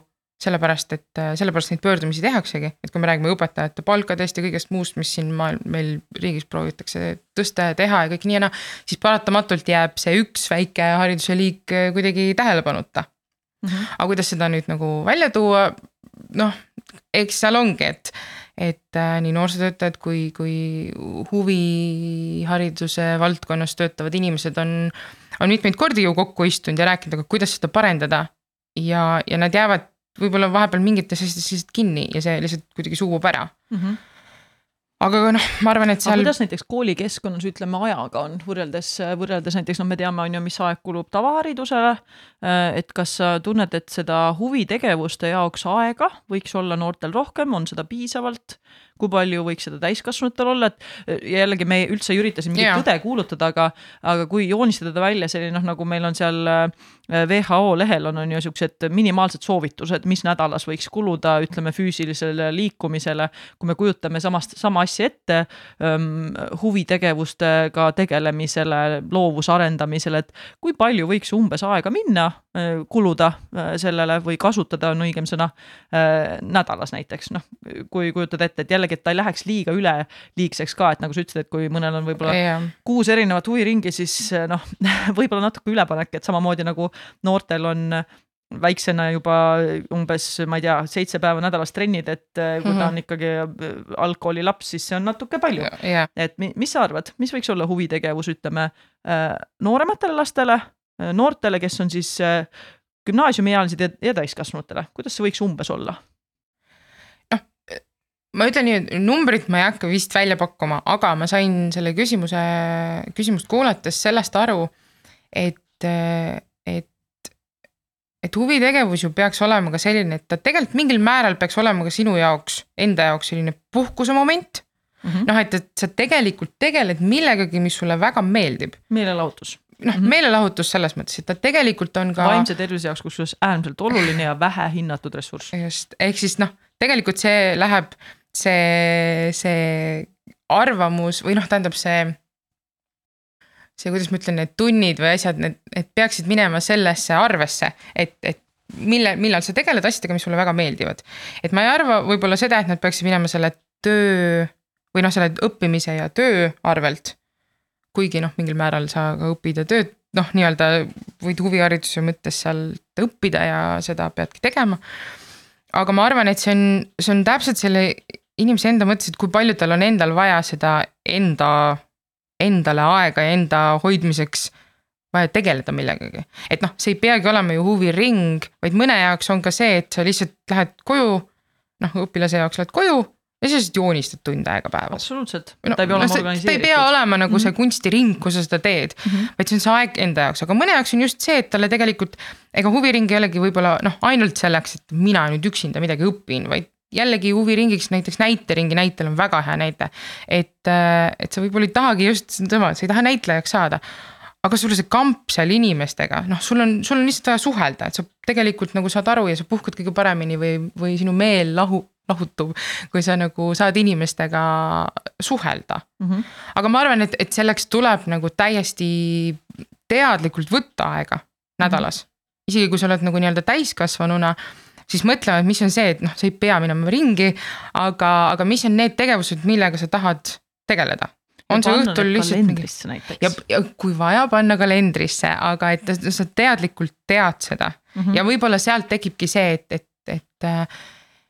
sellepärast, et äh, sellepärast neid pöördumisi tehaksegi, et kui me räägime õpetajate palkadest ja kõigest muust, mis siin maailm, meil riigis proovitakse tõsta ja teha ja kõik nii ja naa. siis paratamatult jääb see üks väike hariduse liik kuidagi tähelepanuta mm. -hmm. aga kuidas seda nüüd nagu välja tuua, noh, eks seal ongi, et et äh, nii noorsootöötajad kui, kui huvihariduse valdkonnas töötavad inimesed on, on mitmeid kordi ju kokku istunud ja rääkinud, aga kuidas seda parendada. ja, ja nad jäävad võib-olla vahepeal mingites asjades lihtsalt kinni ja see lihtsalt kuidagi suubub ära mm. -hmm aga noh, ma arvan, et seal. kuidas näiteks koolikeskkonnas ütleme ajaga on võrreldes, võrreldes näiteks noh, me teame, on ju, mis aeg kulub tavaharidusele. et kas sa tunned, et seda huvitegevuste jaoks aega võiks olla noortel rohkem, on seda piisavalt? Kui palju võiks seda täiskasvanutel olla, et jällegi me üldse ei ürita siin mingit yeah. tõde kuulutada, aga, aga kui joonistada välja selline noh, nagu meil on seal äh, WHO lehel on, on ju siuksed minimaalsed soovitused, mis nädalas võiks kuluda, ütleme füüsilisele liikumisele. kui me kujutame samast, sama asja ette ähm, huvitegevustega tegelemisele, loovuse arendamisele, et kui palju võiks umbes aega minna, äh, kuluda äh, sellele või kasutada on õigem sõna nädalas näiteks, noh, kui kujutad ette, et jällegi et ta ei läheks liiga üleliigseks ka, et nagu sa ütlesid, et kui mõnel on võib-olla yeah. kuus erinevat huviringi, siis noh, võib-olla natuke ülepanek, et samamoodi nagu noortel on väiksena juba umbes, ma ei tea, seitse päeva nädalas trennid, et kui mm -hmm. ta on ikkagi äh, algkoolilaps, siis see on natuke palju yeah.. et mis sa arvad, mis võiks olla huvitegevus, ütleme äh, noorematele lastele, äh, noortele, kes on siis gümnaasiumiealised ja, ja täiskasvanutele, kuidas see võiks umbes olla? ma ütlen nii, et numbrit ma ei hakka vist välja pakkuma, aga ma sain selle küsimuse, küsimust kuulates sellest aru, et, et, et huvitegevus ju peaks olema ka selline, et ta tegelikult mingil määral peaks olema ka sinu jaoks, enda jaoks selline puhkuse moment mm -hmm.. noh, et, et sa tegelikult tegeled millegagi, mis sulle väga meeldib. meelelahutus noh mm -hmm., meelelahutus selles mõttes, et ta tegelikult on ka. vaimse tervise jaoks kusjuures äärmiselt oluline ja vähe hinnatud ressurss. just, ehk siis noh, tegelikult see läheb see, see arvamus või noh, tähendab see, see, kuidas ma ütlen, need tunnid või asjad, need, need peaksid minema sellesse arvesse, et, et mille, millal sa tegeled asjadega, mis sulle väga meeldivad. et ma ei arva võib-olla seda, et nad peaksid minema selle töö või noh, selle õppimise ja töö arvelt. Kuigi noh, mingil määral sa ka õpid ja tööd noh, nii-öelda võid huvihariduse mõttes sealt õppida ja seda peadki tegema. aga ma arvan, et see on, see on täpselt selle inimese enda mõttes, et kui palju tal on endal vaja seda enda, endale aega ja enda hoidmiseks vaja tegeleda millegagi. et noh, see ei peagi olema ju huviring, vaid mõne jaoks on ka see, et sa lihtsalt lähed koju, noh, õpilase jaoks lähed koju ja sa lihtsalt joonistad tund aega päevas. absoluutselt no,, ta ei pea olema no, organiseeritud. ta ei pea olema nagu see mhm. kunstiring, kus sa seda teed mm, -hmm. vaid see on see aeg enda jaoks, aga mõne jaoks on just see, et talle tegelikult ega huviring ei olegi võib-olla noh, ainult selleks, et mina nüüd üksinda midagi õpin, vaid jällegi huviringiks näiteks näiteringi näitel on väga hea näide. et, äh, et sa võib-olla ei tahagi just sedasama, sa ei taha näitlejaks saada. aga sulle see kamp seal inimestega, noh, sul on, sul on lihtsalt vaja suhelda, et sa tegelikult nagu saad aru ja sa puhkad kõige paremini või, või sinu meel lahu, lahutub, kui sa nagu saad inimestega suhelda mm. -hmm. aga ma arvan, et, et selleks tuleb nagu täiesti teadlikult võtta aega nädalas mm. -hmm. isegi kui sa oled nagu nii-öelda täiskasvanuna siis mõtlema, et mis on see, et noh, sa ei pea minema ringi, aga, aga mis on need tegevused, millega sa tahad tegeleda on see õhtul lihtsalt mingi. ja, ja kui vaja, panna kalendrisse, aga et sa teadlikult tead seda mm -hmm. ja võib-olla sealt tekibki see, et, et, et.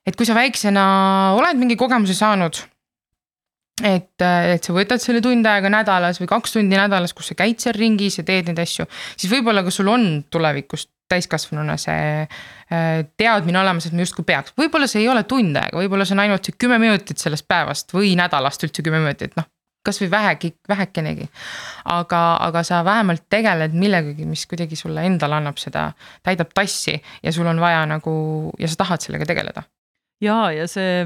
Et kui sa väiksena oled mingi kogemuse saanud. et, et sa võtad selle tund aega nädalas või kaks tundi nädalas, kus sa käid seal ringis ja teed neid asju, siis võib-olla ka sul on tulevikus täiskasvanuna see äh, teadmine olemas, et ma justkui peaks, võib-olla see ei ole tund aega, võib-olla see on ainult see kümme minutit sellest päevast või nädalast üldse kümme minutit, noh. kasvõi vähegi, vähekenegi. aga, aga sa vähemalt tegeled millegagi, mis kuidagi sulle endale annab seda, täidab tassi ja sul on vaja nagu ja sa tahad sellega tegeleda ja, ja see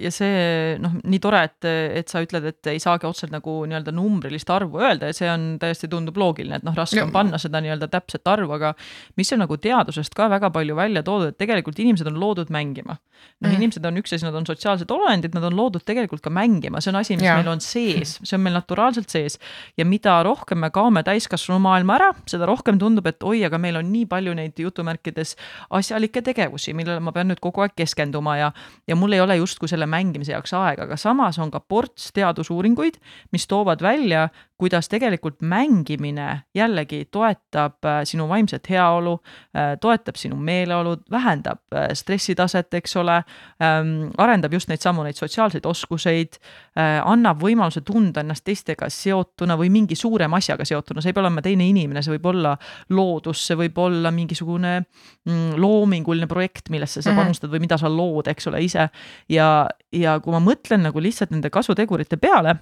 ja see noh, nii tore, et, et sa ütled, et ei saagi otseselt nagu nii-öelda numbrilist arvu öelda ja see on täiesti tundub loogiline, et noh, raske on panna seda nii-öelda täpset arvu, aga mis on nagu teadusest ka väga palju välja toodud, et tegelikult inimesed on loodud mängima. noh mm., inimesed on üks asi, nad on sotsiaalsed olendid, nad on loodud tegelikult ka mängima, see on asi, mis ja. meil on sees, see on meil naturaalselt sees. ja mida rohkem me kaome täiskasvanu maailma ära, seda rohkem tundub, et oi, aga meil on nii palju neid jutumärkides asjalikke tegevusi, millele ma pean nüüd kogu aeg keskenduma ja ja mul ei ole justkui selle mängimise jaoks aega, aga samas on ka ports teadusuuringuid, mis toovad välja, kuidas tegelikult mängimine jällegi toetab äh, sinu vaimset heaolu, äh, toetab sinu meeleolu, vähendab äh, stressitaset, eks ole, ähm, arendab just neid samu, neid sotsiaalseid oskuseid, annab võimaluse tunda ennast teistega seotuna või mingi suurema asjaga seotuna, see ei pea olema teine inimene, see võib olla loodus, see võib olla mingisugune mm, loominguline projekt, millesse sa mhm. panustad või mida sa lood, eks ole, ise. ja, ja kui ma mõtlen nagu lihtsalt nende kasutegurite peale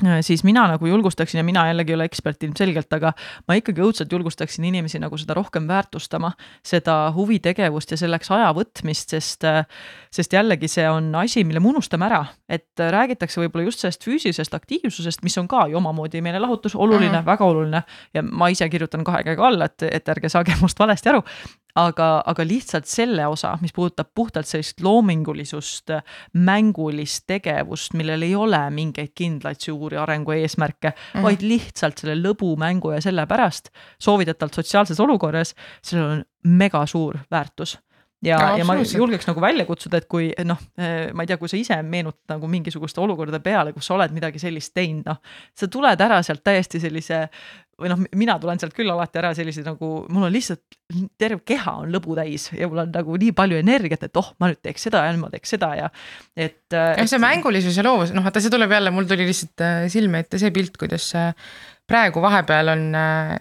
Äh, siis mina nagu julgustaksin ja mina jällegi ei ole ekspert ilmselgelt, aga ma ikkagi õudselt julgustaksin inimesi nagu seda rohkem väärtustama, seda huvitegevust ja selleks aja võtmist, sest äh, sest jällegi see on asi, mille me unustame ära, et räägitakse võib-olla just sellest füüsilisest aktiivsusest, mis on ka ju omamoodi meelelahutus, oluline mm, -hmm. väga oluline ja ma ise kirjutan kahe käega alla, et, et ärge saage must valesti aru, aga, aga lihtsalt selle osa, mis puudutab puhtalt sellist loomingulisust, mängulist tegevust, millel ei ole mingeid kindlaid suuri arengu eesmärke mm, -hmm. vaid lihtsalt selle lõbu, mängu ja selle pärast soovitatavalt sotsiaalses olukorras, sellel on mega suur väärtus ja, ja, ja ma julgeks nagu välja kutsuda, et kui noh, ma ei tea, kui sa ise meenutad nagu mingisuguste olukordade peale, kus sa oled midagi sellist teinud, noh, sa tuled ära sealt täiesti sellise või noh, mina tulen sealt küll alati ära sellise nagu, mul on lihtsalt terve keha on lõbu täis ja mul on nagu nii palju energiat, et oh, ma nüüd teeks seda ja ma teeks seda ja et. jah, see mängulisus ja loovus, noh vaata, see tuleb jälle, mul tuli lihtsalt äh, silme ette see pilt, kuidas praegu vahepeal on äh,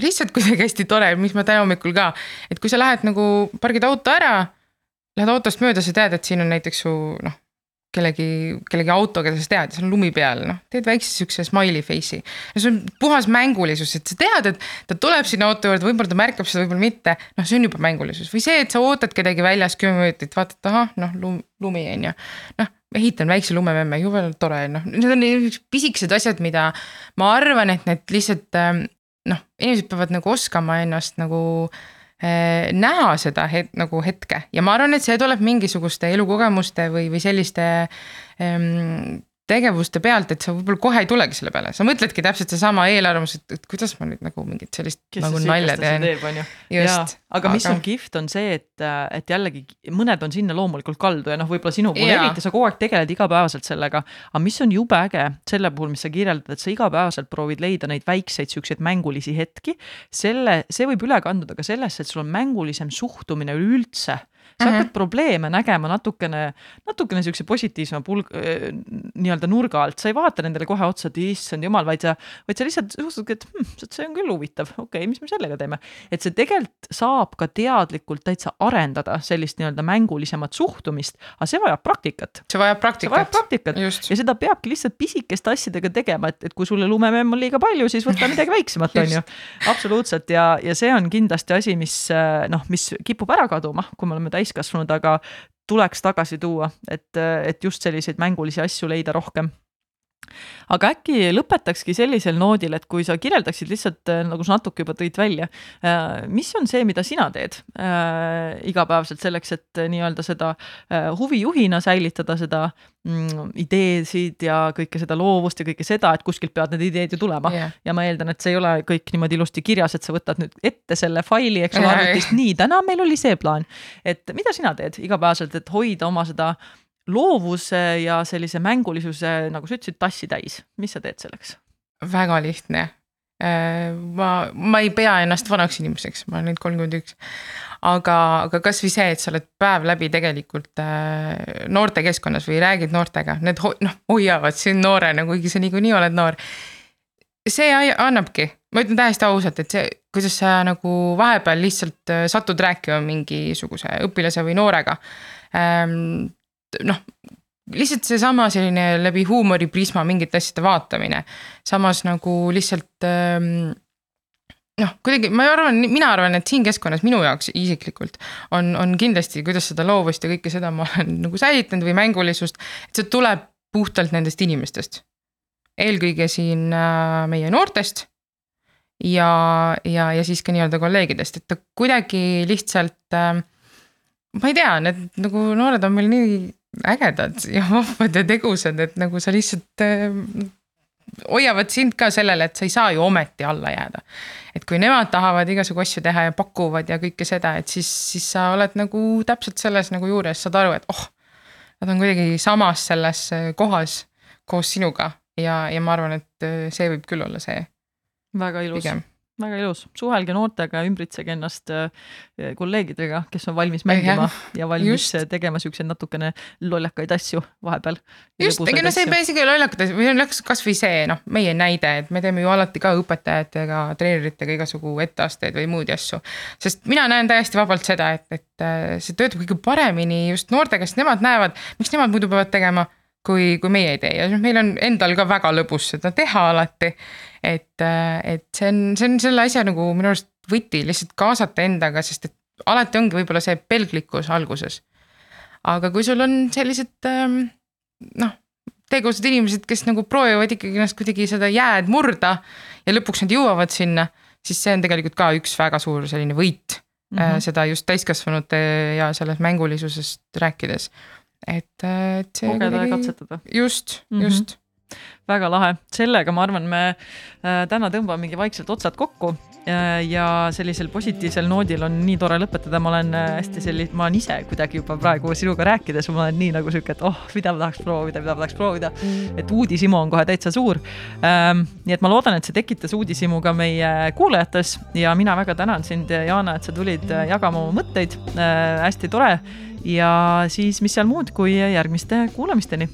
lihtsalt kuidagi hästi tore, mis ma täna hommikul ka, et kui sa lähed nagu pargid auto ära, lähed autost mööda, sa tead, et siin on näiteks su noh kellegi, kellegi auto, keda sa tead, seal on lumi peal, noh, teed väikse siukse smiley face'i. ja see on puhas mängulisus, et sa tead, et ta tuleb sinna auto juurde, võib-olla ta märkab seda, võib-olla mitte. noh, see on juba mängulisus või see, et sa ootad kedagi väljas kümme minutit, vaatad, ahah, noh, lumi on ju. noh, ehitan väikse lumememme, jube tore, noh, need on pisikesed asjad, mida ma arvan, et need lihtsalt noh, inimesed peavad nagu oskama ennast nagu Äh, näha seda het, nagu hetke. Ja ma arvan, et see tuleb mingisuguste elukogemuste või, või selliste ähm, tegevuste pealt, et sa võib-olla kohe ei tulegi selle peale, sa mõtledki täpselt seesama eelarvamus, et, et kuidas ma nüüd nagu mingit sellist Kes nagu nalja teen. just, aga mis on kihvt, on see, et, et jällegi mõned on sinna loomulikult kaldu ja noh, võib-olla sinu puhul eriti, sa kogu aeg tegeled igapäevaselt sellega. aga mis on jube äge selle puhul, mis sa kirjeldad, et sa igapäevaselt proovid leida neid väikseid siukseid mängulisi hetki. selle, see võib üle kanduda ka sellesse, et sul on mängulisem suhtumine üleüldse sa mm -hmm. hakkad probleeme nägema natukene, natukene siukse positiivsema pulg, nii-öelda nurga alt, sa ei vaata nendele kohe otsa, et issand jumal, vaid sa, vaid sa lihtsalt suhtudki, et hm, see on küll huvitav, okei okay,, mis me sellega teeme. et see tegelikult saab ka teadlikult täitsa arendada sellist nii-öelda mängulisemat suhtumist, aga see vajab praktikat. see vajab praktikat. see vajab praktikat ja seda peabki lihtsalt pisikeste asjadega tegema, et, et kui sulle lumememm on liiga palju, siis võta midagi väiksemat, on ju. absoluutselt ja, ja see on kindlasti asi, mis noh, mis kipub ära kaduma, kui me oleme täis täiskasvanud, aga tuleks tagasi tuua, et, et just selliseid mängulisi asju leida rohkem aga äkki lõpetakski sellisel noodil, et kui sa kirjeldaksid lihtsalt, nagu sa natuke juba tõid välja, mis on see, mida sina teed äh, igapäevaselt selleks, et nii-öelda seda äh, huvijuhina säilitada seda mm, ideesid ja kõike seda loovust ja kõike seda, et kuskilt peavad need ideed ju tulema yeah. ja ma eeldan, et see ei ole kõik niimoodi ilusti kirjas, et sa võtad nüüd ette selle faili, eks ole, arvutist, nii, täna meil oli see plaan. et mida sina teed igapäevaselt, et hoida oma seda loovuse ja sellise mängulisuse, nagu sa ütlesid, tassi täis, mis sa teed selleks? väga lihtne. Äh, ma, ma ei pea ennast vanaks inimeseks, ma olen nüüd kolmkümmend üks. aga, aga kasvõi see, et sa oled päev läbi tegelikult äh, noortekeskkonnas või räägid noortega, need ho noh, hoiavad sind noorena, kuigi sa niikuinii oled noor. see annabki, ma ütlen täiesti ausalt, et see, kuidas sa nagu vahepeal lihtsalt äh, satud rääkima mingisuguse õpilase või noorega ähm, noh, lihtsalt seesama selline läbi huumoriprisma mingite asjade vaatamine. samas nagu lihtsalt ähm, noh, kuidagi ma arvan, mina arvan, et siin keskkonnas minu jaoks isiklikult on, on kindlasti, kuidas seda loovust ja kõike seda ma olen nagu säilitanud või mängulisust, et see tuleb puhtalt nendest inimestest. eelkõige siin äh, meie noortest ja, ja, ja siis ka nii-öelda kolleegidest, et ta kuidagi lihtsalt äh, ma ei tea, need nagu noored on meil nii ägedad ja vahvad ja tegusad, et nagu sa lihtsalt äh, hoiavad sind ka sellele, et sa ei saa ju ometi alla jääda. et kui nemad tahavad igasugu asju teha ja pakuvad ja kõike seda, et siis, siis sa oled nagu täpselt selles nagu juures, saad aru, et oh. Nad on kuidagi samas selles äh, kohas koos sinuga ja, ja ma arvan, et äh, see võib küll olla see. väga ilus väga ilus, suhelge noortega, ümbritsege ennast äh, kolleegidega, kes on valmis mängima ja, ja valmis just. tegema siukseid natukene lollakaid asju vahepeal. just, ega no see ei pea isegi lollakad asjad, või on kasvõi see noh, meie näide, et me teeme ju alati ka õpetajatega, treeneritega igasugu etteasteid või muid asju. sest mina näen täiesti vabalt seda, et, et äh, see töötab kõige paremini just noortega, sest nemad näevad, miks nemad muidu peavad tegema kui, kui meie ei tee ja meil on endal ka väga lõbus seda teha alati et, äh, et see on, see on selle asja nagu minu arust võti lihtsalt kaasata endaga, sest et alati ongi võib-olla see pelglikkus alguses. aga kui sul on sellised ähm, noh, tegusad inimesed, kes nagu proovivad ikkagi ennast kuidagi seda jääd murda ja lõpuks nad jõuavad sinna, siis see on tegelikult ka üks väga suur selline võit mm. -hmm. seda just täiskasvanute ja sellest mängulisusest rääkides. Et, äh, et see. kogeda ja katsetada. just mm, -hmm. just väga lahe, sellega ma arvan, me äh, täna tõmbamegi vaikselt otsad kokku äh, ja sellisel positiivsel noodil on nii tore lõpetada, ma olen äh, hästi selline, ma olen ise kuidagi juba praegu sinuga rääkides, ma olen nii nagu sihuke, et oh, mida ma tahaks proovida, mida ma tahaks proovida. et uudishimu on kohe täitsa suur. Ähm, nii et ma loodan, et see tekitas uudishimu ka meie kuulajates ja mina väga tänan sind, Jana, et sa tulid jagama oma mõtteid. hästi tore ja siis, mis seal muud, kui järgmiste kuulamisteni